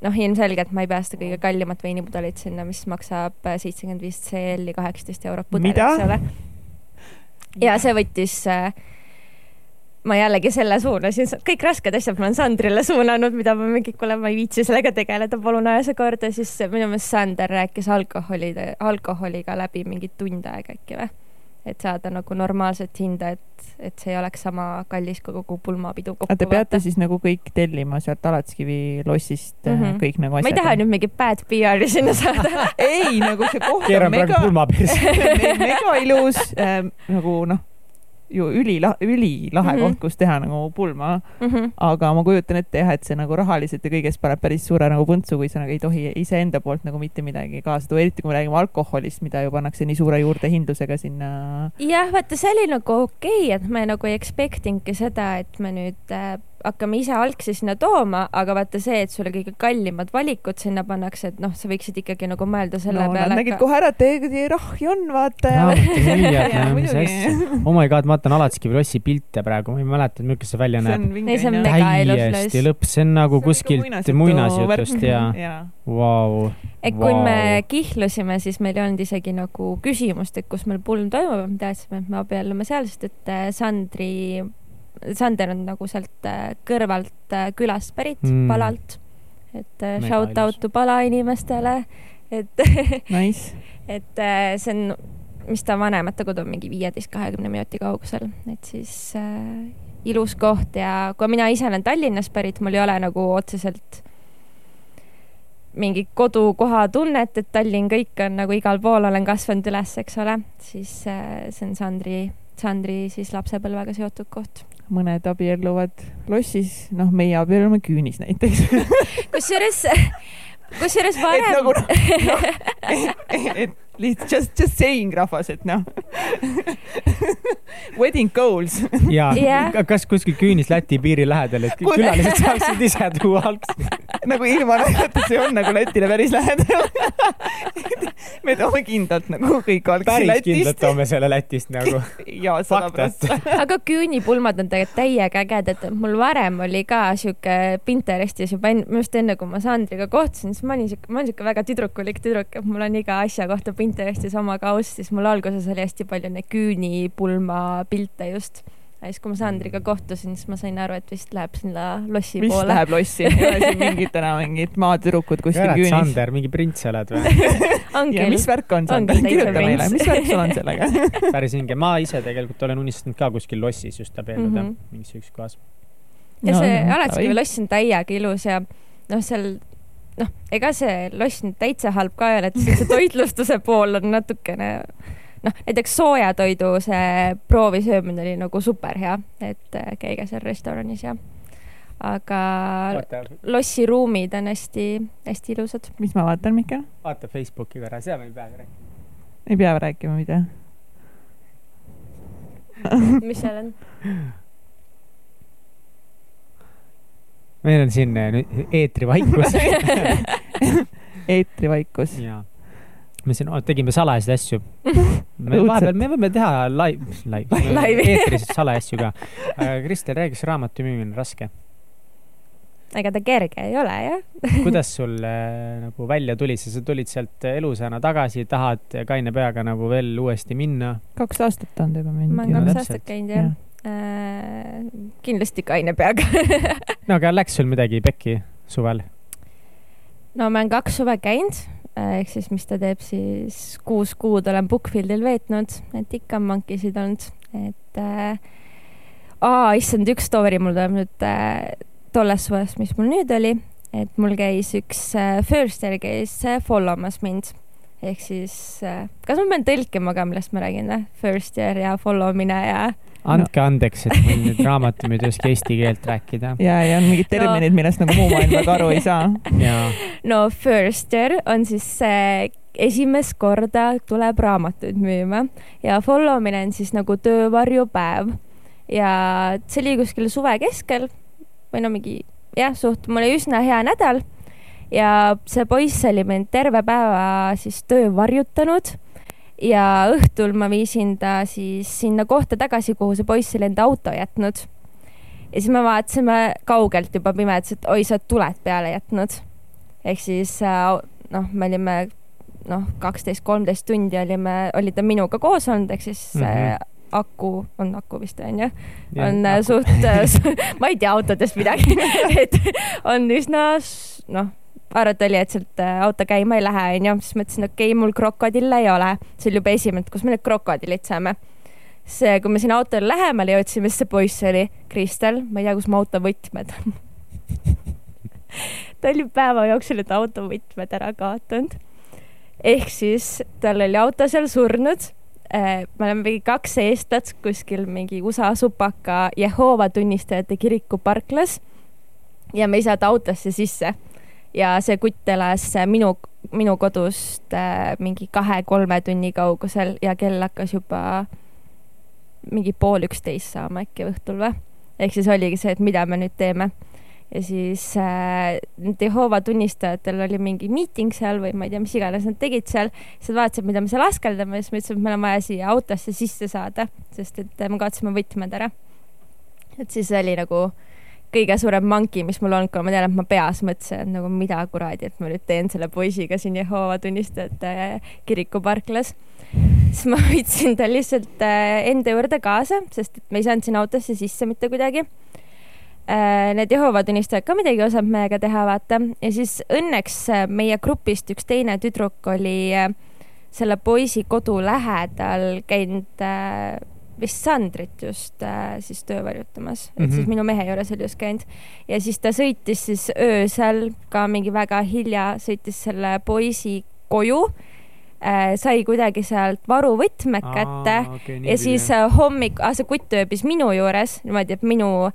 noh, ilmselgelt ma ei pea seda kõige kallimat veinipudelit sinna, mis maksab äh, seitsekümmend viis CL-i kaheksateist eurot pudel, eks ole. ja see võttis äh, ma jällegi selle suunasin, kõik rasked asjad ma olen Sandrile suunanud, mida ma mingi, kuule, ma ei viitsi sellega tegeleda, palun aja see korda, siis minu meelest Sander rääkis alkoholi, alkoholiga läbi mingi tund aega äkki või? et saada nagu normaalset hinda, et, et see ei oleks sama kallis kui kogu pulmapidu kokku. aga te peate siis nagu kõik tellima sealt Alatskivi lossist mm. -hmm. kõik nagu ma asjad? ei taha nüüd mingit bad PR-i sinna saada. ei, nagu see koht on mega, mega ilus äh,, nagu noh, ju ülilahe, ülilahe mm. -hmm. koht, kus teha nagu pulma, Mhm. aga ma kujutan ette jah, et see nagu rahaliselt ja kõigest paneb päris suure nagu põntsu, kui sa nagu ei tohi iseenda poolt nagu mitte midagi kaasa tuua, eriti kui me räägime alkoholist, mida ju pannakse nii suure juurdehindlusega sinna. jah, vaata, see oli nagu okei okay,, et me nagu ei expect inudki seda, et me nüüd äh, hakkame ise algsi sinna tooma, aga vaata see, et sulle kõige kallimad valikud sinna pannakse, et noh, sa võiksid ikkagi nagu mõelda selle no nad peale nägid. kohe ära, et teie rahhi on, vaata. asja. oh my god, ma vaatan Alatskivi lossi pilte praegu, ma ei mäleta, milline see välja näeb. täiesti lõpp, see on nagu See kuskilt muinasjutu muinasjutust ja jaa. vau. et kui wow. me kihlusime, siis meil ei olnud isegi nagu küsimust, et kus meil pulm toimub, me teadsime, et me abiellume seal, sest et äh, Sandri, Sander on nagu sealt äh, kõrvalt äh, külast pärit Mm. Palalt. et äh, Mega shout out to Pala inimestele, et Nice. et see on, mis ta vanemate kodu on mingi viieteist, kahekümne minuti kaugusel, et siis äh, ilus koht ja kui mina ise olen Tallinnast pärit, mul ei ole nagu otseselt mingit kodukoha tunnet, et Tallinn kõik on nagu igal pool olen kasvanud üles, eks ole, siis äh, see on Sandri, Sandri siis lapsepõlvega seotud koht. Mõned abielluvad lossis, noh, meie abiellume küünis näiteks. kusjuures, kusjuures et varem nagu noh, et lihtsalt just, just saying rahvas, et noh. Wedding goals. ja ka- kas kuskil küünis Läti piiri lähedal, et külalised saaksid ise tuua algsi. nagu ilma naljata, see on nagu Lätile päris lähedal. me toome kindlalt nagu kõik algsi päris kindlalt Lätist. toome selle Lätist nagu. ja sada prossa. aga küünipulmad on tegelikult täiega ägedad, et mul varem oli ka sihuke Pinterestis juba enne, just enne kui ma Sandriga kohtusin, siis ma olin sihuke, ma olen sihuke väga tüdrukulik tüdruk, et mul on iga asja kohta Pinterestis oma kauss, siis mul alguses oli hästi palju neid küünipulma pilte just. Ja siis, kui ma Sandriga kohtusin, siis ma sain aru, et vist läheb sinna lossi mis poole. läheb lossi, ei ole siin mingit enam mingit maatüdrukud kuskil küünis. Sander, mingi prints oled või? ja mis. värk on Sander, kirjuta meile, mis värk sul on sellega? päris hinge, ma ise tegelikult olen unistanud ka kuskil lossis just abielluda mm. -hmm. mingis siukses kohas. ja No, see no, Alatskivi davai. loss on täiega ilus ja noh, seal noh, ega see loss nüüd täitsa halb ka ei ole, et see toitlustuse pool on natukene noh, näiteks soojatoidu see proovisöömine oli nagu super hea, et äh, käige seal restoranis ja aga vaata, lossi ruumid on hästi-hästi ilusad. mis ma vaatan, Mihkel? vaata Facebooki korra, seal me ei pea rääkima. ei pea rääkima, mida? mis seal on? meil on siin äh, eetrivaikus eetrivaikus. ja me siin oh, tegime salajaseid asju. me vahepeal, me võime teha live, live, Laivi. eetris salajasju ka. Kristel, räägi, kas raamatu müümine on raske? ega ta kerge ei ole jah. kuidas sul äh, nagu välja tuli, sa tulid sealt elusana tagasi, tahad kaine peaga nagu veel uuesti minna? kaks aastat on ta juba ma olen mind. kaks täpselt. aastat käinud jah. kindlasti kaine peaga no aga läks sul midagi pekki suvel? no ma olen kaks suve käinud, ehk siis mis ta teeb siis kuus kuud olen Bookfieldil veetnud, et ikka on monkisid olnud, et äh, aa, issand, üks story mul tuleb nüüd äh, tollest suvest, mis mul nüüd oli, et mul käis üks äh, first year käis äh, follow mas mind ehk siis äh,, kas ma pean tõlkima ka, millest ma räägin või? First year ja follow mine ja andke andeks, et meil nüüd raamatumüüd ei oska eesti keelt rääkida. ja, ja on mingid terminid, millest nagu muu maailm väga aru ei saa. ja no first year on siis see esimest korda tuleb raamatuid müüma ja follow mine on siis nagu töövarjupäev. Ja see oli kuskil suve keskel või no mingi jah, suht, mul oli üsna hea nädal. Ja see poiss oli mind terve päeva siis töö varjutanud ja õhtul ma viisin ta siis sinna kohta tagasi, kuhu see poiss oli enda auto jätnud. ja siis me vaatasime kaugelt juba pimedas, et oi, sa oled tuled peale jätnud ehk siis äh, noh, me olime noh, kaksteist, kolmteist tundi olime, oli ta minuga koos olnud, ehk siis mm. -hmm. aku, on aku vist on ju, Ja on aku. aku. suht, ma ei tea autodest midagi, et on üsna noh, arvata oli, et sealt äh, auto käima ei lähe, onju, siis mõtlesin, okei okay,, mul krokodille ei ole, see oli juba esimene, kus me need krokodillid saame. see, kui me sinna autole lähemale jõudsime, siis see poiss oli, Kristel, ma ei tea, kus mu auto võtmed on. ta oli päeva jooksul need autovõtmed ära kaotanud. ehk siis tal oli auto seal surnud. me oleme mingi kaks eestlast kuskil mingi USA supaka Jehoova tunnistajate kiriku parklas ja me ei saanud autosse sisse ja see kutt elas minu, minu kodust äh, mingi kahe-kolme tunni kaugusel ja kell hakkas juba mingi pool üksteist saama äkki õhtul või. ehk siis oligi see, et mida me nüüd teeme ja siis äh, Jehoova tunnistajatel oli mingi miiting seal või ma ei tea, mis iganes nad tegid seal, siis nad vaatasid, mida me seal askeldame siis me ütlesime, et meil on vaja siia autosse sisse saada, sest et äh, me kaotasime võtmed ära. et siis oli nagu kõige suurem manki, mis mul olnud, kui ma tean, et ma peas mõtlesin, et nagu mida kuradi, et ma nüüd teen selle poisiga siin Jehoova tunnistajate kiriku parklas. siis ma võtsin ta lihtsalt äh, enda juurde kaasa, sest et me ei saanud sinna autosse sisse mitte kuidagi Äh, need Jehoova tunnistajad ka midagi ei osanud meiega teha, vaata. ja siis õnneks äh, meie grupist üks teine tüdruk oli selle poisi kodu lähedal käinud vist Sandrit just äh, siis töö varjutamas mm, -hmm. et siis Mhm. minu mehe juures oli just käinud. ja siis ta sõitis siis öösel ka mingi väga hilja, sõitis selle poisi koju äh,, sai kuidagi sealt varuvõtmed kätte okay, ja siis äh, hommik, see kutt ööbis minu juures niimoodi, et minu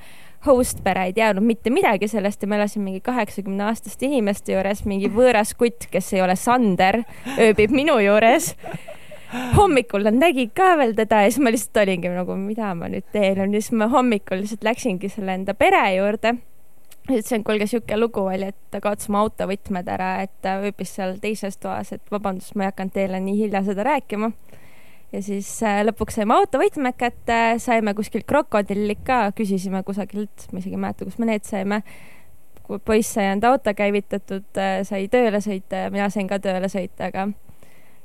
host pere ei teadnud mitte midagi sellest ja ma elasin mingi kaheksakümne aastaste inimeste juures, mingi võõras kutt, kes ei ole Sander, ööbib minu juures. Hommikul nad nägid ka veel teda ja siis ma lihtsalt olingi nagu, mida ma nüüd teen ja siis ma hommikul lihtsalt läksingi selle enda pere juurde. ütlesin, et kuulge, sihuke lugu oli, et ta kaotas oma autovõtmed ära, et ta ööbis seal teises toas, et vabandust, ma ei hakanud teile nii hilja seda rääkima ja siis äh, lõpuks saime autovõtmed kätte, saime kuskilt krokodillit ka, küsisime kusagilt, ma isegi ei mäleta, kust me need saime. poiss sai enda auto käivitatud, sai tööle sõita ja mina sain ka tööle sõita, aga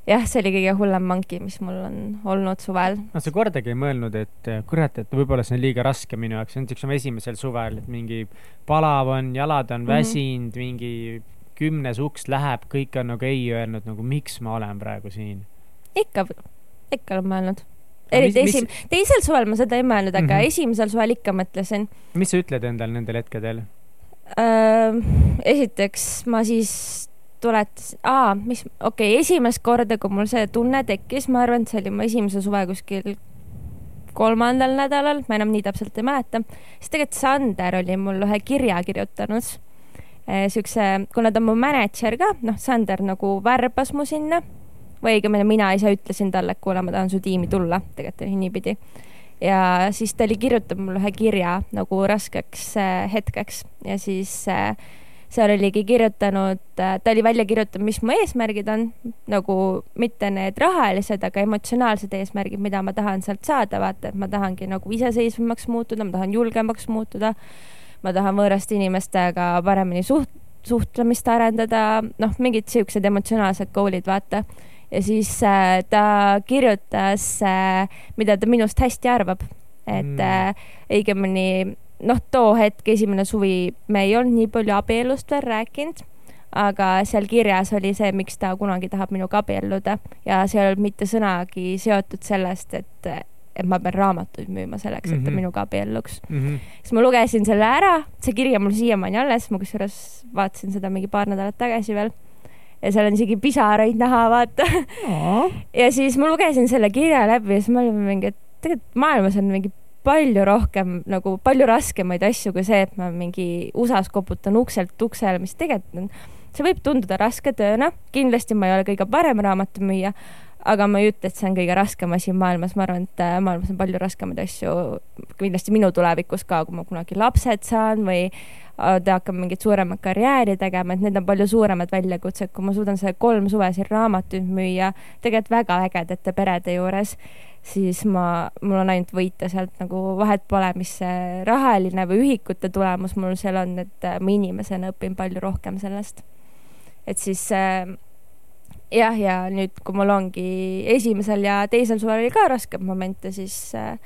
jah, see oli kõige hullem manki, mis mul on olnud suvel. no sa kordagi ei mõelnud, et eh, kurat, et võib-olla see on liiga raske minu jaoks, näiteks oma esimesel suvel, et mingi palav on, jalad on Mhm. väsinud, mingi kümnes uks läheb, kõik on nagu ei öelnud, nagu miks ma olen praegu siin. ikka, ikka olen mõelnud. eriti mis- esim-, teisel suvel ma seda ei mõelnud, aga Mhm. esimesel suvel ikka mõtlesin. mis sa ütled endale nendel hetkedel? esiteks ma siis tuletasin, aa, mis, okei okay,, esimest korda, kui mul see tunne tekkis, ma arvan, et see oli mu esimese suve kuskil kolmandal nädalal, ma enam nii täpselt ei mäleta, siis tegelikult Sander oli mul ühe kirja kirjutanud. Siukse, kuna ta on mu mänedžer ka, noh, Sander nagu värbas mu sinna või õigemini mina ise ütlesin talle, et kuule, ma tahan su tiimi tulla, tegelikult oli niipidi. ja siis ta oli kirjutanud mulle ühe kirja nagu raskeks äh, hetkeks ja siis äh, seal oligi kirjutanud, ta oli välja kirjutanud, mis mu eesmärgid on, nagu mitte need rahalised, aga emotsionaalsed eesmärgid, mida ma tahan sealt saada, vaata, et ma tahangi nagu iseseisvamaks muutuda, ma tahan julgemaks muutuda, ma tahan võõraste inimestega paremini suht-, suhtlemist arendada, noh, mingid siuksed emotsionaalsed goal'id, vaata. ja siis äh, ta kirjutas äh,, mida ta minust hästi arvab, et Mm. mm. äh, õigemini noh, too hetk, esimene suvi, me ei olnud nii palju abielust veel rääkinud, aga seal kirjas oli see, miks ta kunagi tahab minuga abielluda ja seal ei olnud mitte sõnagi seotud sellest, et, et ma pean raamatuid müüma selleks, et ta Mhm. minuga abielluks. Mhm. siis ma lugesin selle ära, see kiri on mul siiamaani alles, ma kusjuures vaatasin seda mingi paar nädalat tagasi veel ja seal on isegi pisaraid näha, vaata. ja siis ma lugesin selle kirja läbi ja siis ma olin mingi, et tegelikult maailmas on mingi palju rohkem nagu palju raskemaid asju kui see, et ma mingi USA-s koputan ukselt uksele, mis tegelikult on, see võib tunduda raske tööna, kindlasti ma ei ole kõige parem raamatumüüja, aga ma ei ütle, et see on kõige raskem asi maailmas, ma arvan, et äh, maailmas on palju raskemaid asju, kindlasti minu tulevikus ka, kui ma kunagi lapsed saan või äh, hakkan mingit suuremat karjääri tegema, et need on palju suuremad väljakutsed, kui ma suudan selle kolm suve siin raamatuid müüa, tegelikult väga ägedate perede juures, siis ma, mul on ainult võita sealt nagu vahet pole, mis see rahaline või ühikute tulemus mul seal on, et äh, ma inimesena õpin palju rohkem sellest. et siis äh, jah, ja nüüd, kui mul ongi esimesel ja teisel suvel oli ka raskem momente, siis äh,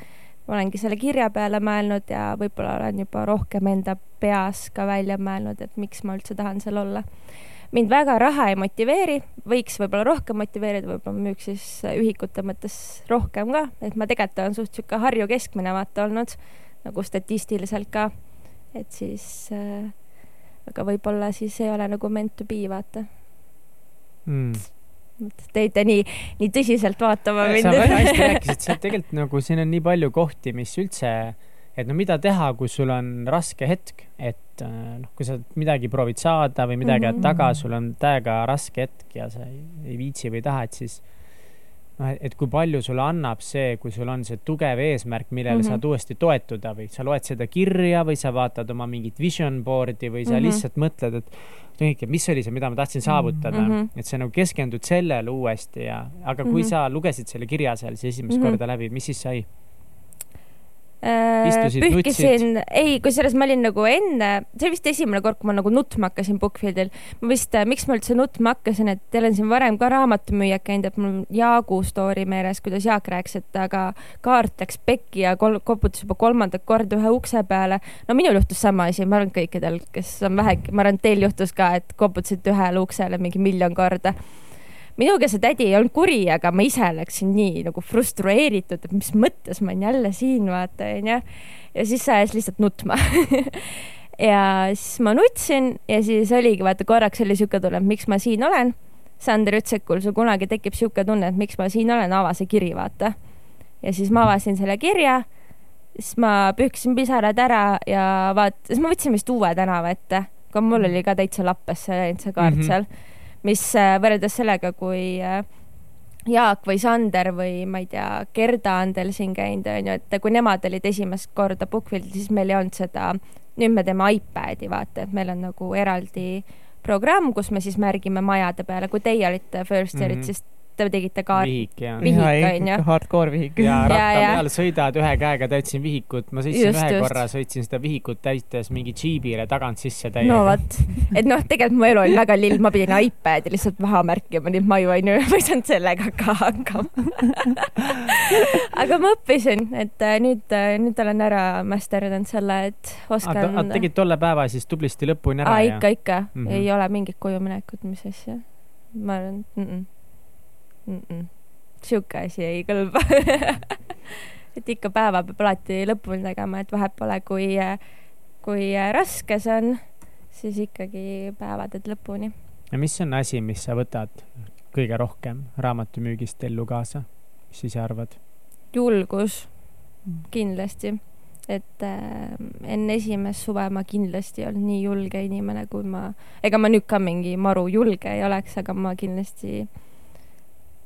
ma olengi selle kirja peale mõelnud ja võib-olla olen juba rohkem enda peas ka välja mõelnud, et miks ma üldse tahan seal olla. Mind väga raha ei motiveeri, võiks võib-olla rohkem motiveerida, võib-olla müüks siis ühikute mõttes rohkem ka, et ma tegelikult olen suht sihuke Harju keskmine vaata olnud nagu statistiliselt ka, et siis äh, aga võib-olla siis ei ole nagu meant to be, vaata. Mm. Te jäite nii, nii tõsiselt vaatama mind sa. väga hästi rääkisid, see tegelikult nagu siin on nii palju kohti, mis üldse, et no mida teha, kui sul on raske hetk, et äh, noh, kui sa midagi proovid saada või midagi ajad Mhm. taga, sul on täiega raske hetk ja sa ei, ei viitsi või ei taha, et siis noh, et kui palju sulle annab see, kui sul on see tugev eesmärk, millele mm -hmm. Mhm. saad uuesti toetuda või sa loed seda kirja või sa vaatad oma mingit vision board'i või sa mm Mhm. -hmm. lihtsalt mõtled, et tegelikult, mis oli see, mida ma tahtsin saavutada mm, Mhm. -hmm. et sa nagu keskendud sellele uuesti ja, aga kui mm Mhm. -hmm. sa lugesid selle kirja seal siis esimest mm Mhm. -hmm. korda läbi, mis siis sai? Äh, Istusid, pühkisin, ei, kusjuures ma olin nagu enne, see oli vist esimene kord, kui ma nagu nutma hakkasin Bookfieldil. ma vist, miks ma üldse nutma hakkasin, et olen siin varem ka raamatumüüjad käinud, et mul on Jaagu story meeles, kuidas Jaak rääkis, et aga kaart läks pekki ja kol-, koputas juba kolmandat korda ühe ukse peale. no minul juhtus sama asi, ma arvan, kõikidel, kes on vähegi, ma arvan, et teil juhtus ka, et koputasite ühele uksele mingi miljon korda minuga see tädi ei olnud kuri, aga ma ise läksin nii nagu frustreeritud, et mis mõttes ma olen jälle siin, vaata onju. ja siis see ajas lihtsalt nutma. ja siis ma nutsin ja siis oligi vaata korraks oli siuke tunne, et miks ma siin olen. Sander ütles, et kui sul kunagi tekib siuke tunne, et miks ma siin olen, ava see kiri, vaata. ja siis ma avasin selle kirja, siis ma pühkisin pisarad ära ja vaat-, siis ma võtsin vist uue tänava ette, aga mul oli ka täitsa lappesse läinud see kaart mm -hmm. seal mis äh, võrreldes sellega, kui äh, Jaak või Sander või ma ei tea, Gerda on teil siin käinud, onju, et kui nemad olid esimest korda Bookfieldil, siis meil ei olnud seda, nüüd me teeme iPad'i, vaata, et meil on nagu eraldi programm, kus me siis märgime majade peale, kui teie olite first year'id mm. -hmm. siis te tegite kaart. vihik ja, Vihik, onju. hardcore vihik. ja ratta peal sõidad ühe käega, täitsin vihikut, ma sõitsin Just, ühe just. korra, sõitsin seda vihikut täites mingi džiibile tagant sisse täiega no vot, et noh, tegelikult mu elu oli väga lill, ma pidin iPad'i lihtsalt maha märkima, nii et ma ju onju ma ei saanud sellega ka hakkama. aga ma õppisin, et äh, nüüd, nüüd olen ära masterdanud selle, et oskan. aga tegid tolle päeva siis tublisti lõpuni ära ikka, ikka mm. -hmm. ei ole mingit kojuminekut, mis asja. ma arvan mm, -mm. Mm -mm. sihuke asi ei kõlba. et ikka päeva peab alati lõpuni tegema, et vahet pole, kui, kui raske see on, siis ikkagi päeva teed lõpuni. ja mis on asi, mis sa võtad kõige rohkem raamatumüügist ellu kaasa? mis sa ise arvad? julgus kindlasti, et äh, enne esimest suve ma kindlasti ei olnud nii julge inimene, kui ma, ega ma nüüd ka mingi maru julge ei oleks, aga ma kindlasti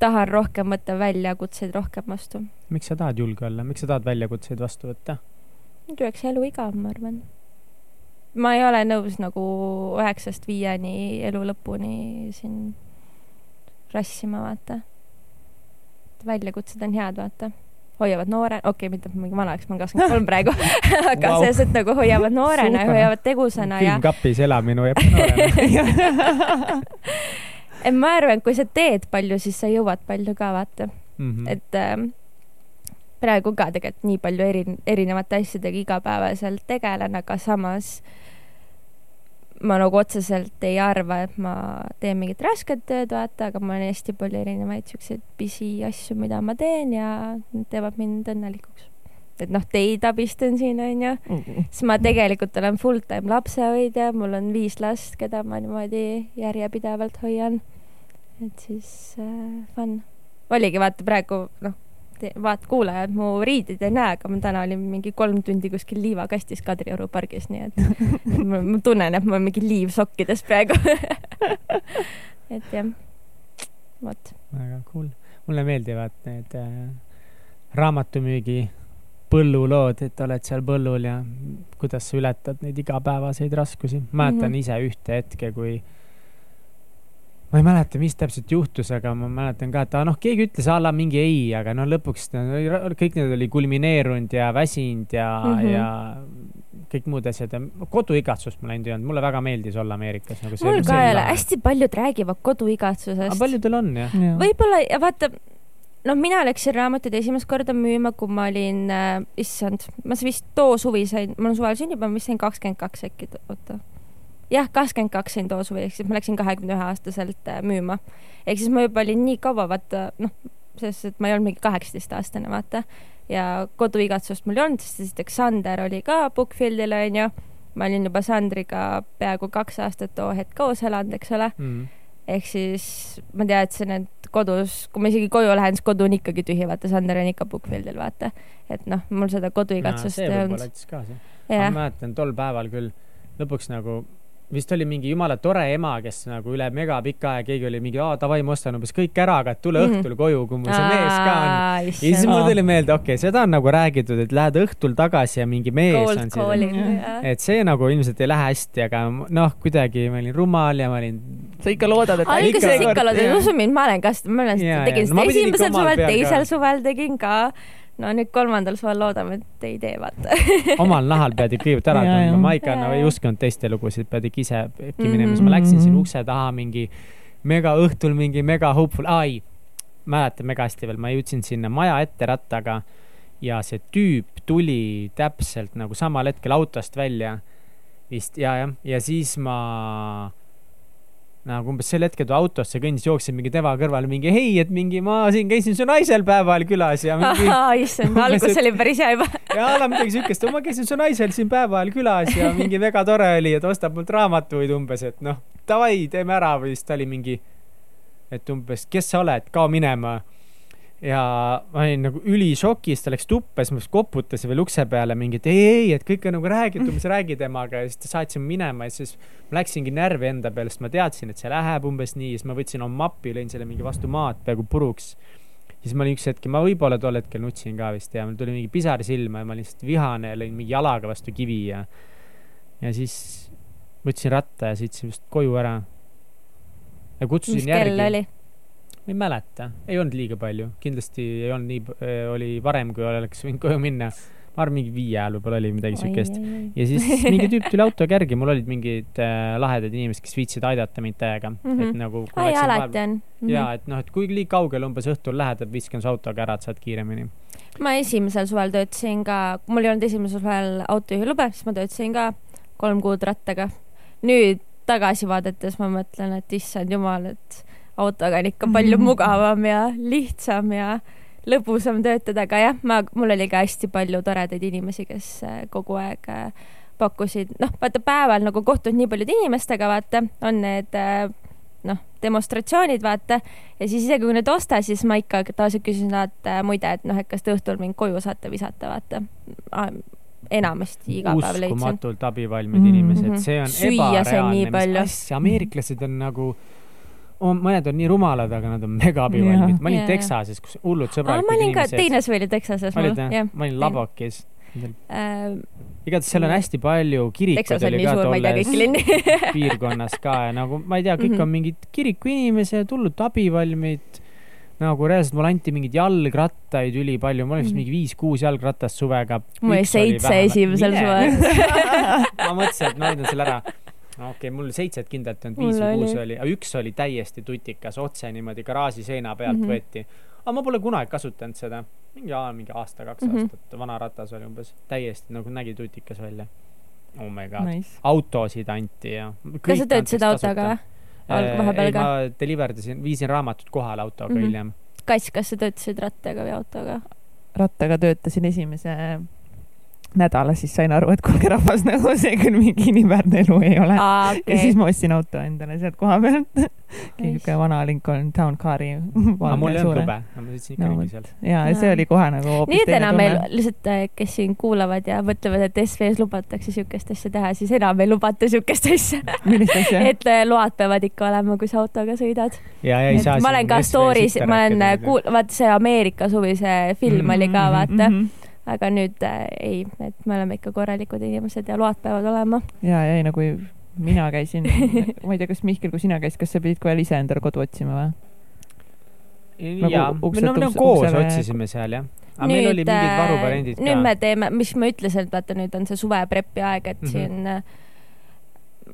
tahan rohkem võtta väljakutseid rohkem vastu. miks sa tahad julge olla, miks sa tahad väljakutseid vastu võtta? nüüd oleks elu igav, ma arvan. ma ei ole nõus nagu üheksast viieni elu lõpuni siin rassima, vaata. väljakutsed on head, vaata. hoiavad noore, okei okay,, mitte mingi vanaks, ma olen kakskümmend kolm praegu aga wow. selles mõttes nagu hoiavad noorena ja hoiavad tegusana ja külmkapis elamine hoiab noorena. et ma arvan, et kui sa teed palju, siis sa jõuad palju ka, vaata. Mhm. et äh, praegu ka tegelikult nii palju eri, erinevate asjadega igapäevaselt tegelen, aga samas ma nagu otseselt ei arva, et ma teen mingit rasket tööd, vaata, aga mul on hästi palju erinevaid siukseid pisiasju, mida ma teen ja need teevad mind õnnelikuks. et noh, teid abistan siin, onju, siis ma tegelikult olen full time lapsehoidja, mul on viis last, keda ma niimoodi järjepidevalt hoian. Et siis äh, fun. oligi vaata praegu noh, vaat kuulajad mu riideid ei näe, aga ma täna olin mingi kolm tundi kuskil liivakastis Kadrioru pargis, nii et ma, ma tunnen, et ma olen mingi liiv sokkides praegu. et jah, vot. väga cool. mulle meeldivad need äh, raamatumüügi põllulood, et oled seal põllul ja kuidas sa ületad neid igapäevaseid raskusi. mäletan mm. -hmm. ise ühte hetke, kui ma ei mäleta, mis täpselt juhtus, aga ma mäletan ka, et noh, keegi ütles a la mingi ei, aga no lõpuks ta, kõik need oli kulmineerunud ja väsinud ja mm. -hmm. ja kõik muud asjad ja koduigatsust mul ainult ei olnud, mulle väga meeldis olla Ameerikas nagu. mul ka ei ole, hästi paljud räägivad koduigatsusest paljudel on jah. võib-olla ja vaata, noh, mina läksin raamatuid esimest korda müüma, kui ma olin äh,, issand, ma vist too suvi sain, mul on suvel sünnipäev, ma vist sain kakskümmend kaks äkki, oota. jah, kakskümmend kaks sain too suvi, ehk siis ma läksin kahekümne ühe aastaselt äh, müüma. ehk siis ma juba olin nii kaua, vaata noh, selles, et ma ei olnud mingi kaheksateistaastane, vaata. ja koduigatsust mul ei olnud, sest esiteks Sander oli ka Bookfieldil onju. ma olin juba Sandriga peaaegu kaks aastat too hetk koos elanud, eks ole Mm. ehk siis ma tean, et see kodus, kui ma isegi koju lähen, siis kodu on ikkagi tühi, vaata Sander on ikka Bookfieldil, vaata. et noh, mul seda koduigatsust see ei võib-olla olnud. aitas kaasa. ma mäletan tol päeval küll lõpuks nagu vist oli mingi jumala tore ema, kes nagu üle megapika aja, keegi oli mingi, aa davai, ma ostan umbes kõik ära, aga tule Mhm. õhtul koju, kui mul see mees ka on. ja siis issand, mul tuli meelde, okei okay,, seda on nagu räägitud, et lähed õhtul tagasi ja mingi mees cold on Jah. jah. et see nagu ilmselt ei lähe hästi, aga noh, kuidagi ma olin rumal ja ma olin, sa ikka loodad, et alguses ikka- jah. usu mind, ma olen ka, ma olen tegin seda esimesel suvel, teisel suvel tegin ka. No nüüd kolmandal suvel loodame, et ei tee, vaata. omal nahal pead ikka kõigepealt ära tundma, ma ikka nagu ei uskunud teiste lugusid, pead ikka ise äkki minema, siis ma läksin siin ukse taha mingi mega õhtul mingi mega hopeful, ai, mäletan mega hästi veel, ma jõudsin sinna maja ette rattaga ja see tüüp tuli täpselt nagu samal hetkel autost välja vist. Ja, jah, ja siis ma nagu umbes sel hetkel, kui autosse kõndis, jooksin mingi tema kõrvale mingi hei, et mingi ma siin käisin su naisel päeval külas ja mingi issand, algus oli päris hea juba. ja ala midagi siukest, ma käisin su naisel siin päeva ajal külas ja mingi väga tore oli, et ostab mult raamatuid umbes, et noh, davai, teeme ära või siis ta oli mingi, et umbes, kes sa oled, kao minema. Ja ma olin nagu ülišokis, ta läks tuppa, siis ma koputasin veel ukse peale mingi, et ei, ei, et kõik on nagu räägitud, umbes räägi temaga ja siis ta saatis mind minema ja siis ma läksingi närvi enda peale, sest ma teadsin, et see läheb umbes nii, siis ma võtsin oma mapi, lõin selle mingi vastu maad peaaegu puruks siis ma olin üks hetk, ma võib-olla tol hetkel nutsin ka vist ja mul tuli mingi pisar silma ja ma olin lihtsalt vihane ja lõin mingi jalaga vastu kivi ja ja siis võtsin ratta ja sõitsin vist koju ära. ja kutsusin mis kell järgi. oli? Ma ei mäleta, ei olnud liiga palju, kindlasti ei olnud nii, oli varem, kui oleks võinud koju minna. ma arvan, mingi viie ajal võib-olla oli midagi siukest. ja siis mingi tüüp tuli autoga järgi, mul olid mingid äh, lahedad inimesed, kes viitsisid aidata mind täiega mm, -hmm. Mhm. et nagu. ai, alati on. ja et noh, et kui liiga kaugele umbes õhtul lähed, et viskan su autoga ära, et saad kiiremini. ma esimesel suvel töötasin ka, mul ei olnud esimesel suvel autojuhilube, siis ma töötasin ka kolm kuud rattaga. nüüd tagasi vaadates ma mõtlen, et issand jumal, et autoga on ikka palju mugavam ja lihtsam ja lõbusam töötada, aga jah, ma, mul oli ka hästi palju toredaid inimesi, kes äh, kogu aeg äh, pakkusid, noh, vaata päeval nagu kohtud nii paljude inimestega, vaata, on need äh, noh, demonstratsioonid, vaata, ja siis isegi kui need osta, siis ma ikka tavaliselt küsin nad muide, et noh, et kas te õhtul mind koju saate visata, vaata. enamasti iga päev leidsin. uskumatult abivalmid mm -hmm. inimesed, see on Süüa ebareaalne, mis asja, ameeriklased on nagu on, mõned on nii rumalad, aga nad on mega abivalmid. ma olin yeah. Texases, kus hullud sõbralikud inimesed. ma olin ka, teine suvi oli Texases. olid jah? ma olin Labokis äh,. igatahes seal on hästi palju kirikuid oli ka tolles piirkonnas ka ja nagu ma ei tea, kõik mm -hmm. on mingid kirikuinimesed, hullud abivalmid nagu reaalselt mulle anti mingeid jalgrattaid ülipalju, mul oli vist mhm. mingi viis-kuus jalgratast suvega. mul oli seitse esimesel suvel ma mõtlesin, et ma näitan selle ära okei okay,, mul seitset kindlalt ei olnud, viis või kuus oli, aga üks oli täiesti tutikas, otse niimoodi garaaži seina pealt mm -hmm. võeti. aga ma pole kunagi kasutanud seda, mingi, mingi aasta-kaks mm -hmm. aastat, vana ratas oli umbes, täiesti nagu nägi tutikas välja. oh my god nice., autosid anti ja. kas sa töötasid autoga või? Äh, vahepeal ka? ma deliver dasin, viisin raamatut kohale autoga mm -hmm. hiljem. Kass, kas sa töötasid rattaga või autoga? rattaga töötasin esimese nädala, siis sain aru, et kuulge rahvas, nagu see küll mingi inimväärne elu ei ole ah,. Okay. ja siis ma ostsin auto endale sealt koha pealt niisugune vana Lincoln Town Car'i. aga mul ei olnud lube, ma sõitsin ikka ringi seal. ja, see oli kohe nagu nii et enam meil lihtsalt, äh, kes siin kuulavad ja mõtlevad, et SV-s lubatakse siukest asja teha, siis enam ei lubata siukest asja. et äh, load peavad ikka olema, kui sa autoga sõidad. ja, ja ei saa. ma olen ka story's, ma olen äh, kuul-, vaata see Ameerika suvi, see film mm -hmm, oli ka, vaata mm. -hmm aga nüüd äh, ei, et me oleme ikka korralikud inimesed ja load peavad olema. ja, ja ei, no kui mina käisin ma ei tea, kas Mihkel, kui sina käisid, kas sa pidid kohe ise endale kodu otsima või? Nagu jaa, me nagu koos uksele... otsisime seal jah. aga nüüd, meil oli mingid äh, varuvariandid ka. nüüd me teeme, mis ma ütlesin, et vaata, nüüd on see suveprepi aeg, et mm -hmm. siin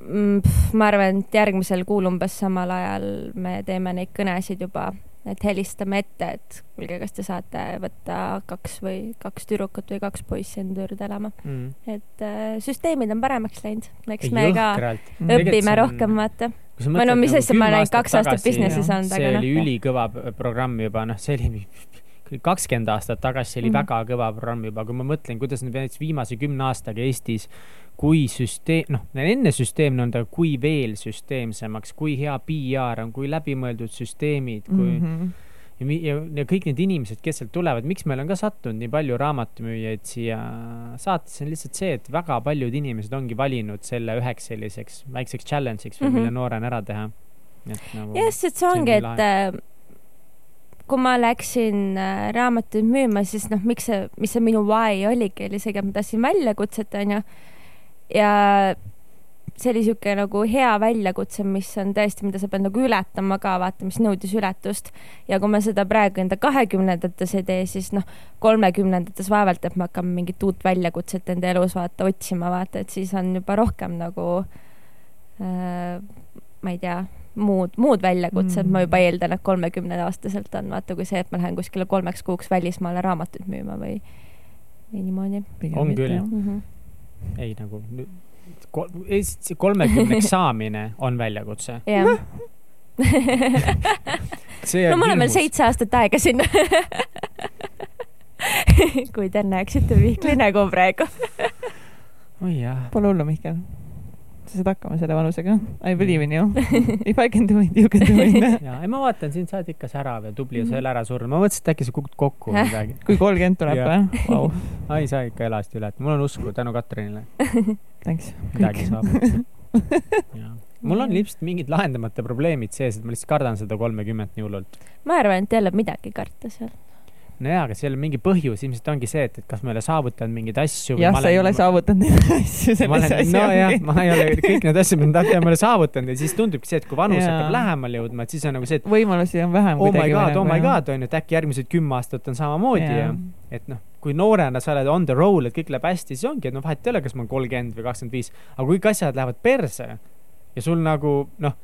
mm, ma arvan, et järgmisel kuul umbes samal ajal me teeme neid kõnesid juba et helistame ette, et kuulge, kas te saate võtta kaks või kaks tüdrukut või kaks poissi enda juurde elama mm.. et äh, süsteemid on paremaks läinud, eks me ka mm. õpime on... rohkem, vaata. või no mis asja, ma olen kaks aastat business'is olnud, aga noh. see oli ülikõva programm juba, noh, see oli kakskümmend aastat tagasi oli mm -hmm. väga kõva programm juba, kui ma mõtlen, kuidas nüüd näiteks viimase kümne aastaga Eestis kui süsteem, noh, enne süsteemne on ta, kui veel süsteemsemaks, kui hea PR on, kui läbimõeldud süsteemid, kui mm -hmm. ja, ja, ja kõik need inimesed, kes sealt tulevad, miks meil on ka sattunud nii palju raamatumüüjaid siia saatesse, on lihtsalt see, et väga paljud inimesed ongi valinud selle üheks selliseks väikseks challenge'iks või mm -hmm. mille noorena ära teha. Nagu, jah, sest see ongi, et äh, kui ma läksin äh, raamatuid müüma, siis noh, miks see, mis see minu why oligi, oli see, et ma tahtsin väljakutset, onju ja see oli niisugune nagu hea väljakutse, mis on tõesti, mida sa pead nagu ületama ka, vaata, mis nõudis ületust. ja kui me seda praegu enda kahekümnendates ei tee, siis noh, kolmekümnendates vaevalt, et me hakkame mingit uut väljakutset enda elus vaata otsima, vaata, et siis on juba rohkem nagu äh, ma ei tea, muud, muud väljakutsed mm., ma juba eeldan, et kolmekümneaastaselt on vaata, kui see, et ma lähen kuskile kolmeks kuuks välismaale raamatuid müüma või, või niimoodi. on küll mm. -hmm ei nagu see kolmekümneks saamine on väljakutse. jah no mul on veel seitse aastat aega sinna kui te näeksite Mihkli nägu praegu oi jah. Pole hullu, Mihkel sa saad hakkama selle vanusega. I believe in you. If I can do it, you can do it. ja, ei ma vaatan, sind sa oled ikka särav ja tubli ja sa ei ole ära surnud. ma mõtlesin, et äkki sa kukud kokku või midagi. kui kolmkümmend tuleb või wow.? ei, sa ikka elasid üle, et mul on usku tänu Katrinile. Thanks. midagi saab. mul on ilmselt mingid lahendamata probleemid sees, et ma lihtsalt kardan seda kolmekümmet nii hullult. ma arvan, et ei ole midagi karta seal nojaa, aga seal on mingi põhjus, ilmselt ongi see, et, et kas ma ei ole saavutanud mingeid asju. jah, sa ei ole saavutanud neid asju selles asjas. nojah, ma ei ole kõik need asjad, mida ma tahtsin, ma ei ole saavutanud ja siis tundubki see, et kui vanus hakkab lähemale jõudma, et siis on nagu see, et. võimalusi on vähem. oh my god, oh my god, on ju, et äkki järgmised kümme aastat on samamoodi ja, ja et noh, kui noorena sa oled on the roll, et kõik läheb hästi, siis ongi, et noh, vahet ei ole, kas ma olen kolmkümmend või kakskümmend viis, aga kui kõik asjad lähevad perse ja sul nagu noh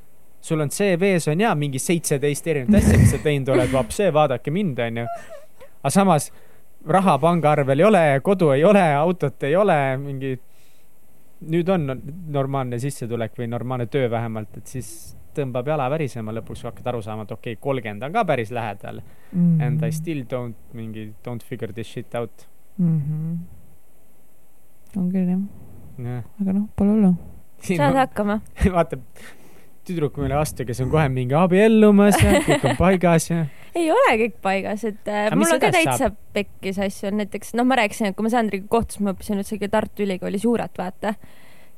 sul on CV-s on ja mingi seitseteist erinevat asja, mis sa teinud oled, vapsee, vaadake mind, onju aga samas raha pangaarvel ei ole, kodu ei ole, autot ei ole, mingi nüüd on normaalne sissetulek või normaalne töö vähemalt, et siis tõmbab jala värisema lõpuks, kui hakkad aru saama, et okei okay,, kolmkümmend on ka päris lähedal mm. and I still don't mingi don't figure this shit out mm. -hmm. on küll jah, jah. aga noh, pole hullu. saad hakkama. vaatab tüdruk meile vastu, kes on kohe mingi abiellumas ja kõik on paigas ja ei ole kõik paigas, et äh, Aga mul on ka täitsa saab? pekkis asju, näiteks noh, ma rääkisin, et kui ma Sandriga kohtusime, ma õppisin üldsegi Tartu Ülikoolis juurat, vaata.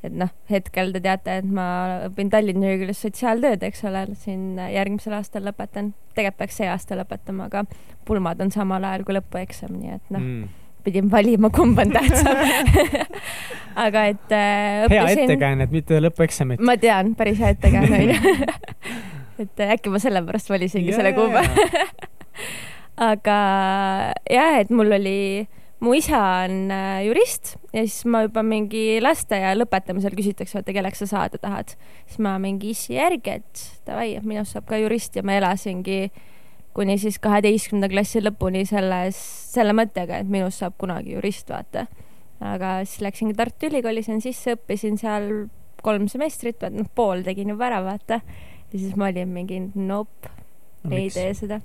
et noh, hetkel te teate, et ma õpin Tallinna Ülikoolis sotsiaaltööd, eks ole, siin järgmisel aastal lõpetan. tegelikult peaks see aasta lõpetama, aga pulmad on samal ajal kui lõpueksam, nii et noh mm. Pidin valima, kumb on tähtsam aga et äh, hea õppisin ettekäänne, et mitte lõpueksamit. ma tean, päris hea ettekäänne onju et äh, äkki ma sellepärast valisingi Jaa, selle kuupäeva aga jah, et mul oli, mu isa on äh, jurist ja siis ma juba mingi lasteaia lõpetamisel küsitakse, vaata kelleks sa saada tahad. siis ma mingi issi järgi, et davai, et minust saab ka jurist ja ma elasingi kuni siis kaheteistkümnenda klassi lõpuni selles, selle mõttega, et minust saab kunagi jurist, vaata. aga siis läksingi Tartu Ülikooli, sain sisse, õppisin seal kolm semestrit, noh, pool tegin juba ära, vaata. ja siis ma olin mingi nope, ei tee seda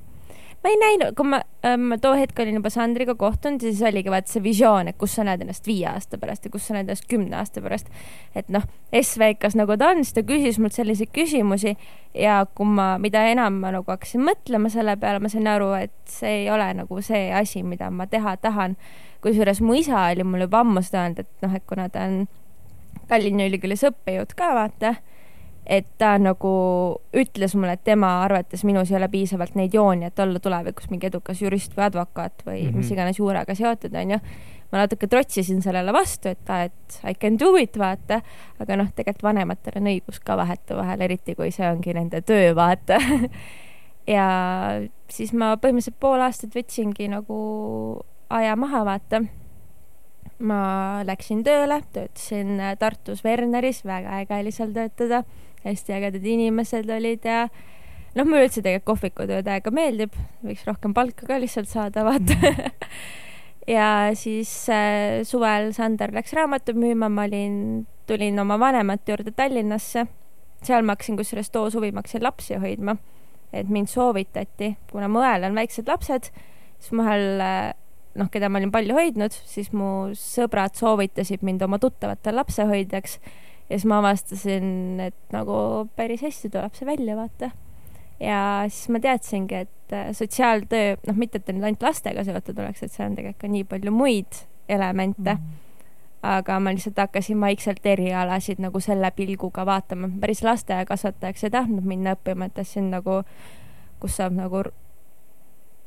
ma ei näinud, kui ma ähm, too hetk olin juba Sandriga kohtunud ja siis oligi vaata see visioon, et kus sa näed ennast viie aasta pärast ja kus sa näed ennast kümne aasta pärast. et noh, SVK-s nagu ta on, siis ta küsis mult selliseid küsimusi ja kui ma, mida enam ma nagu hakkasin mõtlema selle peale, ma sain aru, et see ei ole nagu see asi, mida ma teha tahan. kusjuures mu isa oli mulle juba ammu seda öelnud, et noh, et kuna ta on Tallinna Ülikoolis õppejõud ka, vaata et ta nagu ütles mulle, et tema arvates minus ei ole piisavalt neid jooni, et olla tulevikus mingi edukas jurist või advokaat või mm -hmm. mis iganes juurega seotud, onju. ma natuke trotsisin sellele vastu, et, et I can do it, vaata. aga noh, tegelikult vanematel on õigus ka vahetevahel, eriti kui see ongi nende töö, vaata ja siis ma põhimõtteliselt pool aastat võtsingi nagu aja maha, vaata ma läksin tööle, töötasin Tartus Werneris, väga äge oli seal töötada, hästi ägedad inimesed olid ja noh, mulle üldse tegelikult kohvikutöö täiega meeldib, võiks rohkem palka ka lihtsalt saada, vaata ja siis äh, suvel Sander läks raamatut müüma, ma olin, tulin oma vanemate juurde Tallinnasse. seal ma hakkasin kusjuures too suvi, ma hakkasin lapsi hoidma. et mind soovitati, kuna mu õel on väiksed lapsed, siis mu õel äh, noh, keda ma olin palju hoidnud, siis mu sõbrad soovitasid mind oma tuttavatele lapsehoidjaks ja siis ma avastasin, et nagu päris hästi tuleb see välja, vaata. ja siis ma teadsingi, et äh, sotsiaaltöö, noh, mitte et ta nüüd ainult lastega seotud oleks, et seal on tegelikult ka nii palju muid elemente mm. -hmm. aga ma lihtsalt hakkasin vaikselt erialasid nagu selle pilguga vaatama, päris lasteaiakasvatajaks ei tahtnud minna õppima, et tahtsin nagu, kus saab nagu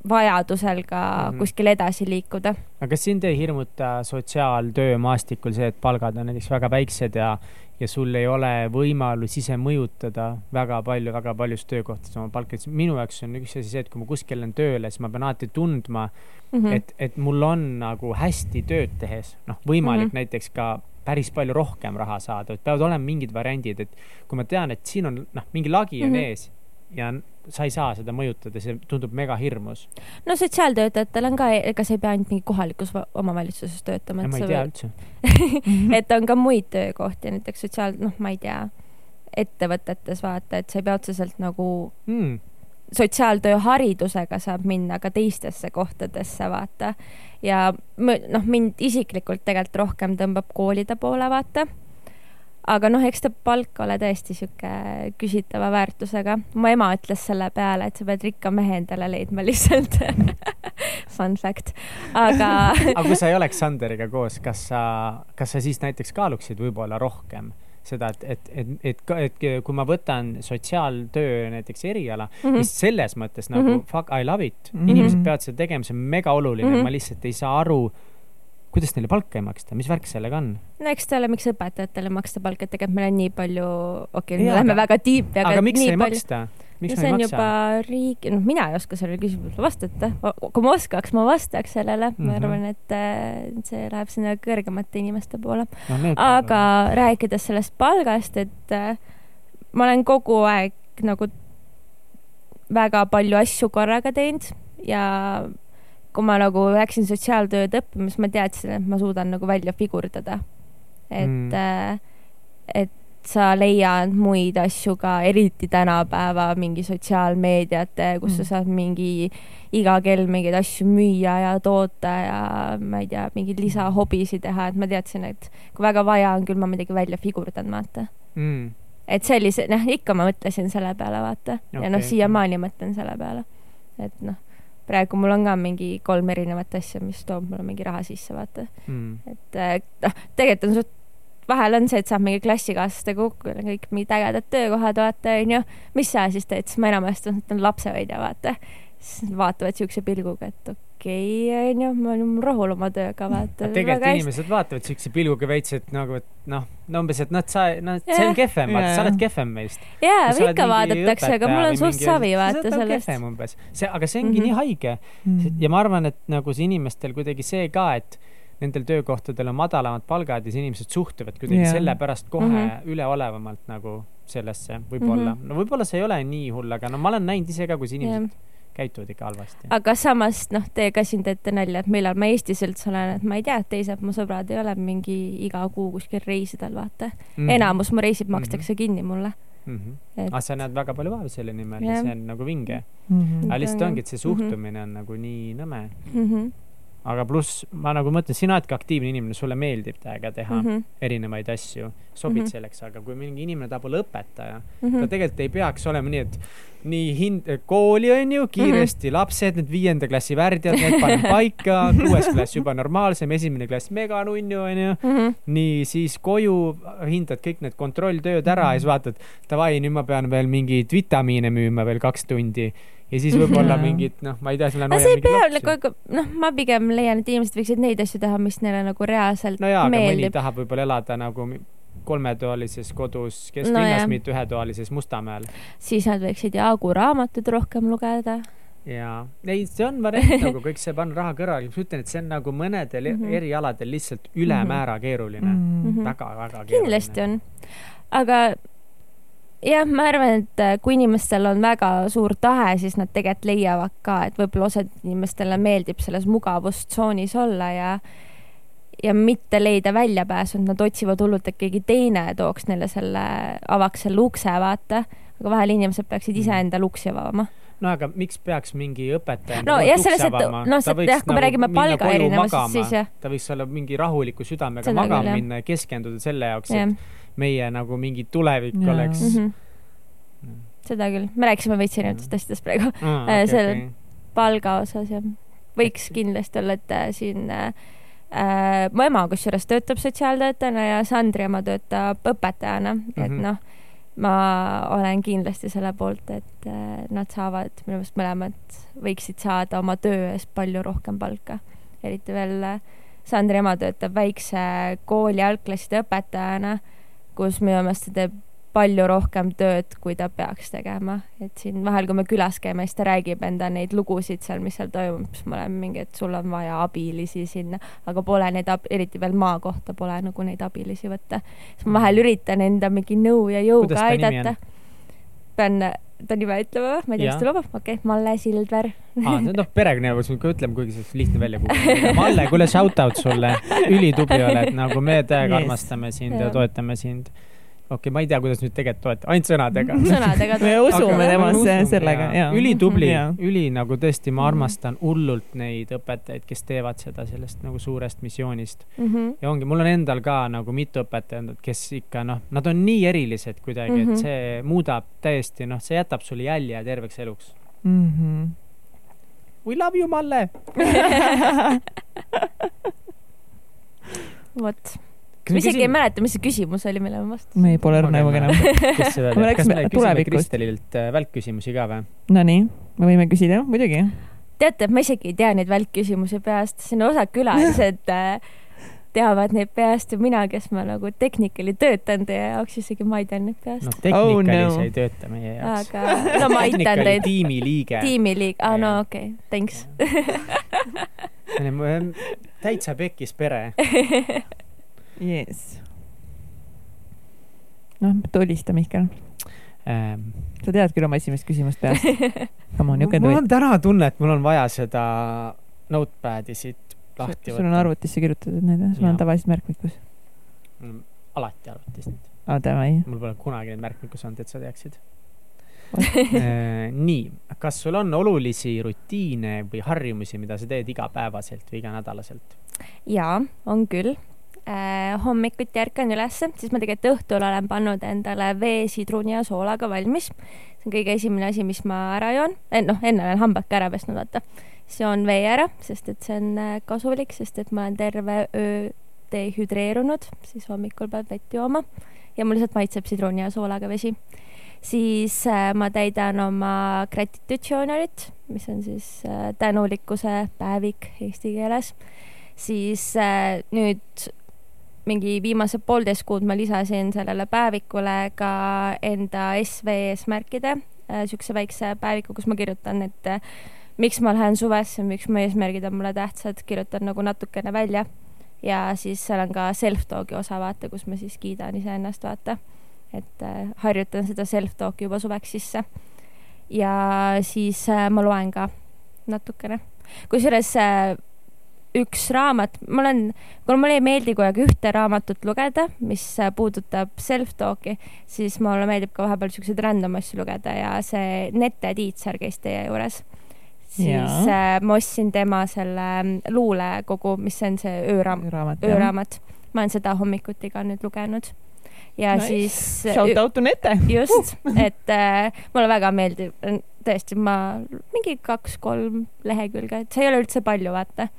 vajadusel ka mm -hmm. kuskil edasi liikuda. aga kas sind ei hirmuta sotsiaaltöömaastikul see, et palgad on näiteks väga väiksed ja, ja sul ei ole võimalus ise mõjutada väga palju, väga paljus töökohtades oma palka, et minu jaoks on üks asi see, et kui ma kuskil lähen tööle, siis ma pean alati tundma mm, -hmm. et, et mul on nagu hästi tööd tehes, noh, võimalik mm -hmm. näiteks ka päris palju rohkem raha saada, et peavad olema mingid variandid, et kui ma tean, et siin on, noh, mingi lagi on mm -hmm. ees ja sa ei saa seda mõjutada, see tundub mega hirmus. no sotsiaaltöötajatel on ka, ega sa ei pea ainult mingi kohalikus omavalitsuses töötama. ma ei tea üldse et on ka muid töökohti, näiteks sotsiaal, noh, ma ei tea, ettevõtetes vaata, et sa ei pea otseselt nagu mm. sotsiaaltööharidusega saab minna ka teistesse kohtadesse, vaata. ja noh, mind isiklikult tegelikult rohkem tõmbab koolide poole, vaata aga noh, eks ta palk ole tõesti sihuke küsitava väärtusega. mu ema ütles selle peale, et sa pead rikka mehe endale leidma lihtsalt Fun fact, aga aga kui sa ei oleks Sanderiga koos, kas sa, kas sa siis näiteks kaaluksid võib-olla rohkem seda, et, et, et, et, et, et kui ma võtan sotsiaaltöö näiteks eriala mm, -hmm. mis selles mõttes nagu mm -hmm. fuck, I love it mm, -hmm. inimesed peavad seda tegema, see on mega oluline mm, -hmm. ma lihtsalt ei saa aru kuidas neile palka ei maksta, mis värk sellega on? no eks ta ole, miks õpetajatele maksta palka, et tegelikult meil on nii palju, okei okay,, me läheme väga tiipi, aga. aga miks ei palju... maksta? Miks no see on maksa? juba riigi, noh, mina ei oska sellele küsimusele vastata. kui ma oskaks, ma vastaks sellele mm. -hmm. ma mhm. arvan, et äh, see läheb sinna kõrgemate inimeste poole no,. aga on. rääkides sellest palgast, et äh, ma olen kogu aeg nagu väga palju asju korraga teinud ja kui ma nagu läksin sotsiaaltööd õppima, siis ma teadsin, et ma suudan nagu välja figurdada. et mm., et sa leiad muid asju ka, eriti tänapäeva mingi sotsiaalmeediate, kus Mm. sa saad mingi iga kell mingeid asju müüa ja toota ja ma ei tea, mingeid lisahobisid teha, et ma teadsin, et kui väga vaja on, küll ma midagi välja figurdan, vaata. mm.. et sellise, noh, ikka ma mõtlesin selle peale, vaata okay.. ja noh, siiamaani mõtlen selle peale. et noh, praegu mul on ka mingi kolm erinevat asja, mis toob mulle mingi raha sisse, vaata. Mm. et eh, noh, tegelikult on suht, vahel on see, et saab mingi klassikaaslastega kokku ja kõik mingid ägedad töökohad, vaata, onju. mis sa siis teed, siis ma enamasti olen lapsehoidja, vaata. Siis nad vaatavad siukse pilguga, et okei okay,, onju, ma olen rahul oma tööga, vaata. tegelikult inimesed vaatavad siukse pilguga veits, et nagu, et noh, no umbes, et noh, sa, noh, see on kehvem, vaata, sa oled kehvem meist. jaa, ikka vaadatakse, aga mul on suht savi, sa vaata sellest. kehvem umbes, see, aga see ongi mm. -hmm. nii haige Mm. ja ma arvan, et nagu see inimestel kuidagi see ka, et nendel töökohtadel on madalamad palgad ja siis inimesed suhtuvad kuidagi yeah. sellepärast kohe mm. -hmm. üleolevamalt nagu sellesse, võib-olla mm. -hmm. no võib-olla see ei ole nii hull, aga no ma olen näinud ise ka, kus inimesed Jah. Käituvad ikka halvasti. aga samas noh, teie ka siin teete nalja, et millal ma Eestis üldse olen, et ma ei tea, et teised mu sõbrad ei ole mingi iga kuu kuskil reisidel, vaata mm. -hmm. enamus mu reisid makstakse mm -hmm. kinni mulle. mm. -hmm. et aga sa näed väga palju vaeva selle nimel ja Jah. see on nagu vinge. Mhm. aga lihtsalt on ongi, et see. Mhm. suhtumine on nagu nii nõme. mm. -hmm. Aga pluss ma nagu mõtlen, sina oledki aktiivne inimene, sulle meeldib täiega teha mm Mm -hmm. erinevaid asju, sobid mm Mhm. -hmm. selleks, aga kui mingi inimene tahab olla õpetaja, Mm ta -hmm. tegelikult ei peaks olema nii, et nii hind, kooli on ju, kiiresti mm -hmm. lapsed, need viienda klassi värdjad, need panen paika, kuues klass juba normaalsem, esimene klass meganunnu onju. Mm -hmm. nii, siis koju hindad kõik need kontrolltööd ära mm -hmm. ja siis vaatad, davai, nüüd ma pean veel mingeid vitamiine müüma veel kaks tundi. Ja siis võib-olla mingid, noh, ma ei tea, ma lähen aga see ei pea mingi nagu lapsi., noh, ma pigem leian, et inimesed võiksid neid asju teha, mis neile nagu reaalselt no jaa, aga mõni meeldib. tahab võib-olla elada nagu kolmetoalises kodus No kesklinnas no,, mitte ühetoalises Mustamäel. siis nad võiksid Jaagu raamatuid rohkem lugeda. jaa, ei, see on variant nagu kõik see panna raha kõrvale, ma ütlen, et see on nagu mõnedel mm. -hmm. erialadel lihtsalt ülemäära keeruline mm. -hmm. Väga-väga keeruline. kindlasti on, aga jah, ma arvan, et äh, kui inimestel on väga suur tahe, siis nad tegelikult leiavad ka, et võib-olla osad inimestele meeldib selles mugavustsoonis olla ja ja mitte leida väljapääsu, et nad otsivad hullult, et keegi teine tooks neile selle, avaks selle ukse, vaata. aga vahel inimesed peaksid ise Mhm. endale uksi avama. no aga miks peaks mingi õpetaja no jah, selles, et noh, see jah, kui me räägime palga erinevusest, siis jah, ta võiks olla mingi rahuliku südamega magama minna ja keskenduda selle jaoks, et meie nagu mingi tulevik Jaa. oleks mm. -hmm. seda küll, me rääkisime veits erinevatest asjadest praegu. Ah, Äh, okay, selle- okay. palga osas jah, võiks kindlasti olla, et äh, siin äh, äh, mu ema kusjuures töötab sotsiaaltöötajana ja Sandri ema töötab õpetajana, et Mhm. noh, ma olen kindlasti selle poolt, et nad saavad minu meelest mõlemad võiksid saada oma töö eest palju rohkem palka. eriti veel Sandri ema töötab väikse kooli algklasside õpetajana, kus minu meelest ta teeb palju rohkem tööd, kui ta peaks tegema, et siin vahel, kui me külas käime, siis ta räägib enda neid lugusid seal, mis seal toimub, siis me oleme mingi, et sul on vaja abilisi sinna, aga pole neid, eriti veel maa kohta pole nagu neid abilisi võtta. siis ma vahel üritan enda mingi nõu ja jõuga aidata. pean ta nime ütlema või? ma ei tea, kas ta lubab, okei okay., Malle Sildver. aa, noh, perekonna jaoks ikka ütleme, kuigi see oleks lihtne välja kuulata. Malle, kuule, shout out sulle, ülitubli oled, nagu me täiega Yes. armastame sind ja Jah. toetame sind. Okei okay,, ma ei tea, kuidas nüüd tegelikult toetada, ainult sõnadega. sõnadega me usume temasse sellega jaa. ja ülitubli üli nagu tõesti, ma Mhm. armastan hullult neid õpetajaid, kes teevad seda sellest nagu suurest missioonist. Mhm. ja ongi, mul on endal ka nagu mitu õpetajat, kes ikka noh, nad on nii erilised kuidagi mm, -hmm. Mhm. et see muudab täiesti noh, see jätab sulle jälje terveks eluks. Mhm. We love you, Malle. vot, ma isegi ei mäleta, mis see küsimus oli, millele ma vastasin. me pole nagu enam. kas me küsime tulevikust. Kristelilt äh, välkküsimusi ka või? Nonii, me võime küsida, muidugi. teate, ma isegi ei tea neid välkküsimusi peast, siin osad külalised äh, teavad neid peast ja mina, kes ma nagu technically töötan teie jaoks, isegi ma ei tea neid peast noh, Technicali Oh, no. ei tööta meie jaoks. aga no ma aitan teid. tiimiliige. tiimiliig, aa no Jah. okei okay., thanks. täitsa pekkis pere. jess. noh, tulista, Mihkel. Ähm, sa tead küll oma esimest küsimust peast. Come on, you can do mul it. on täna tunne, et mul on vaja seda notepad'i siit lahti sul on võtta. arvutisse kirjutatud need, sul Jaa. on tavaliselt märkmikus. alati arvutis nüüd. aa, davai. mul pole kunagi neid märkmikus olnud, et sa teaksid. nii, kas sul on olulisi rutiine või harjumusi, mida sa teed igapäevaselt või iganädalaselt? jaa, on küll äh,. hommikuti ärkan ülesse, siis ma tegelikult õhtul olen pannud endale vee, sidruni ja soolaga valmis. see on kõige esimene asi, mis ma ära joon eh,, noh, enne olen hambad ka ära pesnud, vaata. joon vee ära, sest et see on äh, kasulik, sest et ma olen terve öö dehüdreerunud, siis hommikul peab vett jooma ja mul lihtsalt maitseb sidruni ja soolaga vesi siis äh, ma täidan oma gratitude journalit, mis on siis äh, tänulikkuse päevik eesti keeles. siis äh, nüüd mingi viimased poolteist kuud ma lisasin sellele päevikule ka enda SV eesmärkide äh,, siukse väikse päeviku, kus ma kirjutan, et äh, miks ma lähen suvesse, miks mu eesmärgid on mulle tähtsad, kirjutan nagu natukene välja. ja siis seal on ka self-talk'i osa, vaata, kus ma siis kiidan iseennast, vaata et äh, harjutan seda self-talk'i juba suveks sisse. ja siis äh, ma loen ka natukene. kusjuures äh, üks raamat, ma olen, mulle ei meeldi kogu aeg ühte raamatut lugeda, mis puudutab self-talk'i, siis mulle meeldib ka vahepeal siukseid random asju lugeda ja see Nette Tiitser käis teie juures. siis äh, ma ostsin tema selle mm, luulekogu, mis on see ööraamat, raamat. ööraamat. ma olen seda hommikuti ka nüüd lugenud. ja Nice. siis. Shout out to Nete. just, et äh, mulle väga meeldib, tõesti, ma mingi kaks-kolm lehekülge, et see ei ole üldse palju, vaata.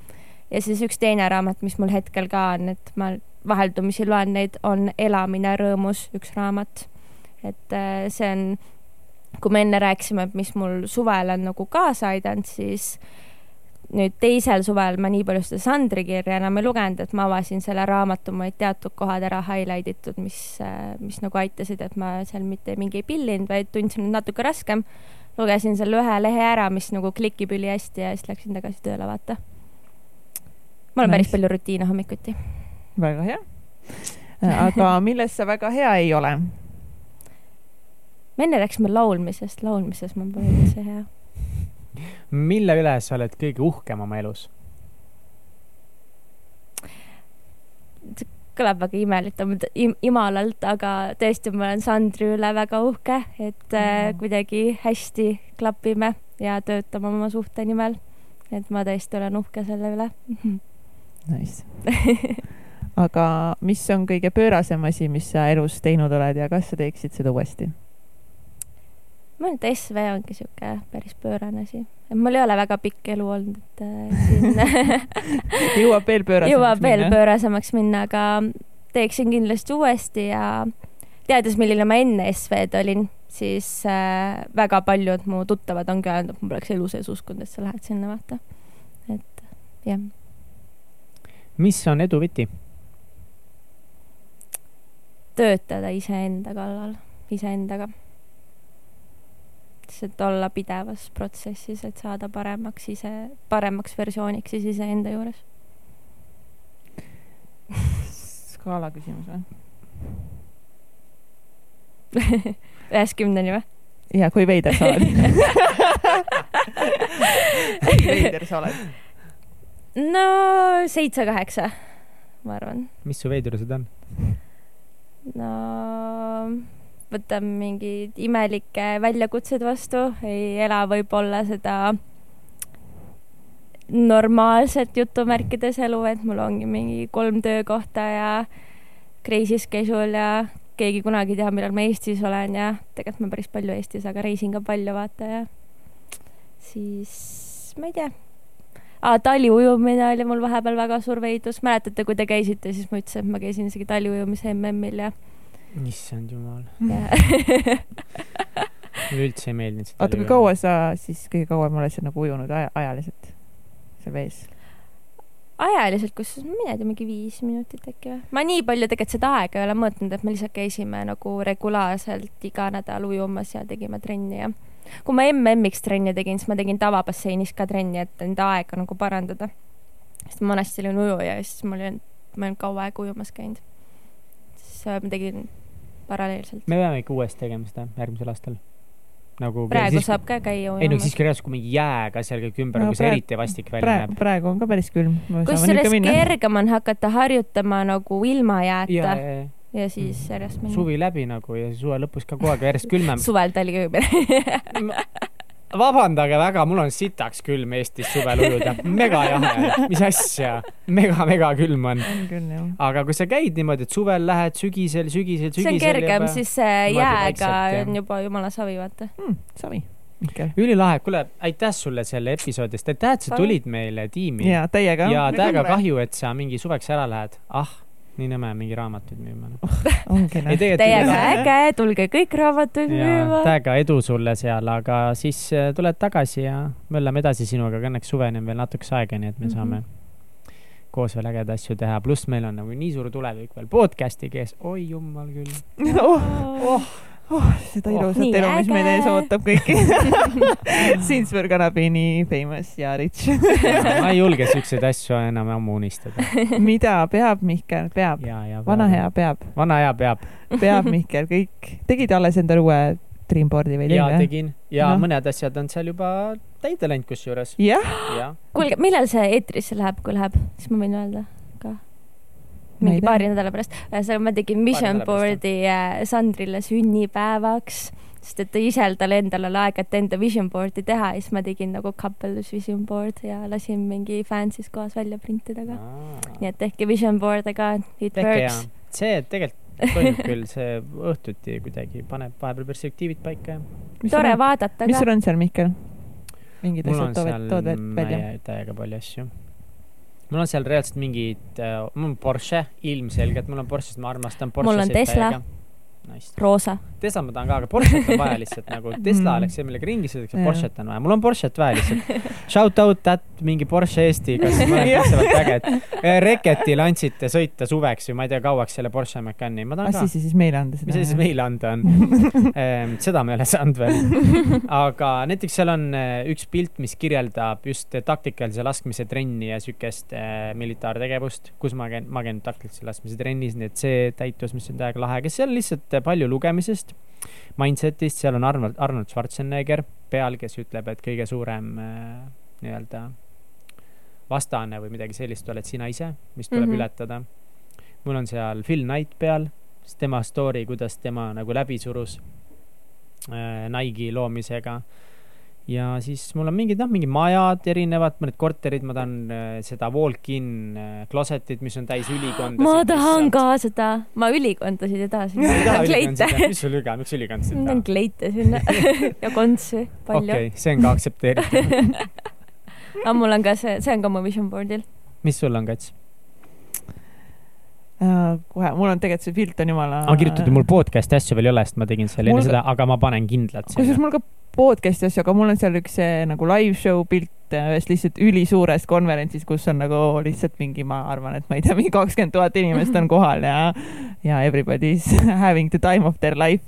Ja siis üks teine raamat, mis mul hetkel ka on, et ma vaheldumisi loen neid, on Elamine rõõmus, üks raamat. et äh, see on, kui me enne rääkisime, et mis mul suvel on nagu kaasa aidanud, siis nüüd teisel suvel ma nii palju seda Sandri kirja enam ei lugenud, et ma avasin selle raamatu, mul olid teatud kohad ära highlight itud, mis, mis nagu aitasid, et ma seal mitte mingi ei pillinud, vaid tundsin, natuke raskem. lugesin selle ühe lehe ära, mis nagu klikib ülihästi ja siis läksin tagasi tööle, vaata. Mul on nice. päris palju rutiine hommikuti. väga hea. aga milles sa väga hea ei ole? me enne rääkisime laulmisest, laulmises ma pole üldse hea. mille üle sa oled kõige uhkem oma elus? kõlab väga imelikult, imalalt, aga tõesti, ma olen Sandri üle väga uhke, et äh, Mm. kuidagi hästi klapime ja töötame oma suhte nimel. et ma tõesti olen uhke selle üle. Nice. aga mis on kõige pöörasem asi, mis sa elus teinud oled ja kas sa teeksid seda uuesti? ma arvan, et SV ongi sihuke päris pöörane asi. mul ei ole väga pikk elu olnud, et äh, siin jõuab veel pöörasemaks jõuab veel. pöörasemaks minna, aga teeksin kindlasti uuesti ja teades, milline ma enne SV-d olin, siis äh, väga paljud mu tuttavad ongi öelnud, et ma poleks elu sees uskunud, et sa lähed sinna, vaata. et jah, mis on edu võti? töötada iseenda kallal, iseendaga. lihtsalt olla pidevas protsessis, et saada paremaks ise, paremaks versiooniks siis iseenda juures. skaala küsimus või? ühest kümneni või? ja kui veider sa oled? kui veider sa oled? No seitse-kaheksa, ma arvan. mis su veidrused on? no võtan mingeid imelikke väljakutseid vastu, ei ela võib-olla seda normaalset jutumärkides elu, et mul ongi mingi kolm töökohta ja crazy schedule ja keegi kunagi ei tea, millal ma Eestis olen ja tegelikult ma päris palju Eestis, aga reisin ka palju, vaata ja siis ma ei tea. Taliujumine oli mul vahepeal väga suur veidus, mäletate, kui te käisite, siis ma ütlesin, et ma käisin isegi taliujumise MM-il ja issand jumal, mulle üldse ei meeldinud see oota, kui kaua sa siis kõige kauem oled seal nagu ujunud aja, ajaliselt seal vees? ajaliselt, kus mina ei tea, mingi viis minutit äkki või? ma nii palju tegelikult seda aega ei ole mõõtnud, et me lihtsalt käisime nagu regulaarselt iga nädal ujumas ja tegime trenni ja kui ma MM-iks trenni tegin, siis ma tegin tavabasseinis ka trenni, et enda aega nagu parandada. sest ma vanasti olin ujuja ja siis mul ei olnud, ma ei olnud kaua aega ujumas käinud. siis äh, ma tegin paralleelselt. me peame ikka uuesti tegema seda järgmisel aastal. nagu praegu siis, saab ka käia ei no ujumas. siiski reaalselt, kui mingi jääga seal kõik ümber No no,, kui see eriti vastik välja praegu, näeb. praegu on ka päris külm. kusjuures kergem on hakata harjutama nagu ilma jääta ja, siis järjest minna. suvi läbi nagu ja suve lõpus ka kogu aeg järjest külmem. suvel tali ka ümber. vabandage väga, mul on sitaks külm Eestis suvel ujuda, mega jahe, mis asja, mega-mega külm on. on küll jah. aga kui sa käid niimoodi, et suvel lähed sügisel, sügisel, see on sügisel kergem, siis see niimoodi jääga on juba jumala savi, vaata. Hmm, savi, Mihkel. ülilahe, kuule, aitäh sulle selle episoodi eest, aitäh, et sa tulid meile tiimi. ja täiega. ja täiega. kahju, et sa mingi suveks ära lähed. ah, nii nõme mingi raamatuid müüma. noh. Teiega tegelikult. äge, tulge kõik raamatuid ja müüma. täiega edu sulle seal, aga siis äh, tuled tagasi ja möllame edasi sinuga, aga õnneks suveni on veel natukese aega, nii et me Mhm. saame koos veel ägedaid asju teha, pluss meil on nagu nii suur tulevik veel podcast'i kees, oi jumal küll. oh, oh, seda Oh. ilusat Nii elu, mis meid ees ootab kõiki. Since we are gonna be nii famous ja rich. ma ei julge siukseid asju enam ammu unistada. mida peab Mihkel, peab. ja, ja. vana hea. peab, vana hea peab. peab Mihkel, kõik. tegid alles endale uue Dreamboardi või ja teine? tegin ja Noh. mõned asjad on seal juba täide läinud kusjuures. jah, jah, kuulge, millal see eetrisse läheb, kui läheb, siis ma võin öelda ka. Mingi paari nädala pärast. ühesõnaga, ma tegin pärast, board'i äh, Sandrile sünnipäevaks, sest et ta ise tal endal oli aega, et enda vision board'i teha ja siis ma tegin nagu couples vision board ja lasin mingi fancy's kohas välja printida ka. nii et tehke vision board'e ka, it tehke works. see tegelikult toimub küll, see õhtuti kuidagi paneb vahepeal perspektiivid paika ja tore. vaadata mis ka sul. on seal, Mihkel? mingid asjad on tood, välja? täiega palju asju. Mul on seal reaalselt mingid äh,, mul on Porsche, ilmselgelt mul on Porsche, sest ma armastan Mul on Tesla. Nice. roosa. Tesla ma tahan ka, aga Porsche't on vaja lihtsalt nagu, Tesla Mm. oleks see, millega ringi sõidaks, aga Porsche't on vaja, mul on Porsche't vaja lihtsalt. Shout out that mingi Porsche Eesti, kas ma olen piisavalt äge, et Reketil andsite sõita suveks või ma ei tea, kauaks selle Porsche Macani, ma tahan ah ka siis, siis meile anda seda. mis asi see meile anda on? seda ma ei ole saanud veel. aga näiteks seal on äh, üks pilt, mis kirjeldab just äh, taktikalise laskmise trenni ja siukest äh, militaartegevust, kus ma käin, ma käin taktikalise laskmise trennis, nii et see täitus, mis on täiega lahe, aga seal lihtsalt äh, palju lugemisest, mindset'ist, seal on Arnold, Arnold Schwarzenegger peal, kes ütleb, et kõige suurem äh, nii-öelda vastane või midagi sellist oled sina ise, mis tuleb mm. -hmm. ületada. mul on seal Phil Knight peal, tema story, kuidas tema nagu läbi surus äh, Nike'i loomisega. Ja siis mul on mingid noh, mingid majad erinevad, mõned korterid, ma tahan äh, seda walk-in äh, closet'it, mis on täis ülikondasid. ma tahan. ka seda, ma ülikondasid ei taha sinna. ei mis sul üga, miks ülikondasid ma taha tahan? kleite sinna ja kontsi palju okei, see on ka aktsepteeritav. aga mul on ka see, see on ka mu vision board'il. mis sul on, Kats? Kohe, mul on tegelikult see pilt on jumala. aga kirjutatud mul podcast'i asju veel ei ole, sest ma tegin selle Mul enne ka- seda, aga ma panen kindlalt kusjuures mul ka podcast'i asju, aga mul on seal üks see nagu live show pilt äh, ühest lihtsalt ülisuurest konverentsist, kus on nagu lihtsalt mingi, ma arvan, et ma ei tea, mingi kakskümmend tuhat inimest on kohal ja, ja everybody is having the time of their life.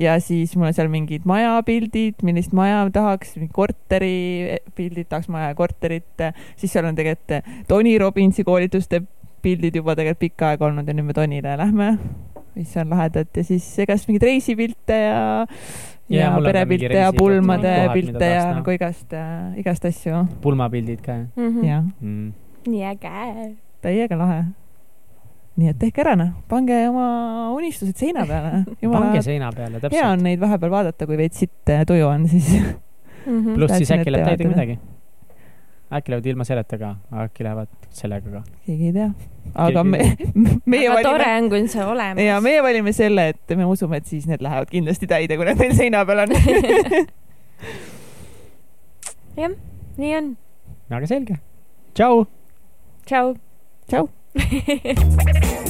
ja siis mul on seal mingid majapildid, millist maja tahaks, korteri pildid, tahaks maja ja korterit, siis seal on tegelikult Tony Robbinsi koolituste pildid juba tegelikult pikka aega olnud ja nüüd me Tonile lähme, mis on lahedad ja siis igast mingeid reisipilte ja Ja ja perepilte ja pulmade pilte ja näha. nagu igast, igast asju pulmapildid ka Mhm. ja mm.. nii äge. täiega lahe. nii et tehke ära noh, pange oma unistused seina peale. pange seina peale, hea täpselt. on neid vahepeal vaadata, kui veits sitt tuju on, siis Mhm. pluss siis äkki läheb täide midagi. Äkki lähevad ilma selleta ka, äkki lähevad sellega ka. keegi ei tea. aga me, meie aga tore valime, on, kui on see olemas. ja meie valime selle, et me usume, et siis need lähevad kindlasti täide, kui need meil seina peal on. jah, nii on. aga selge. tšau. tšau. tšau.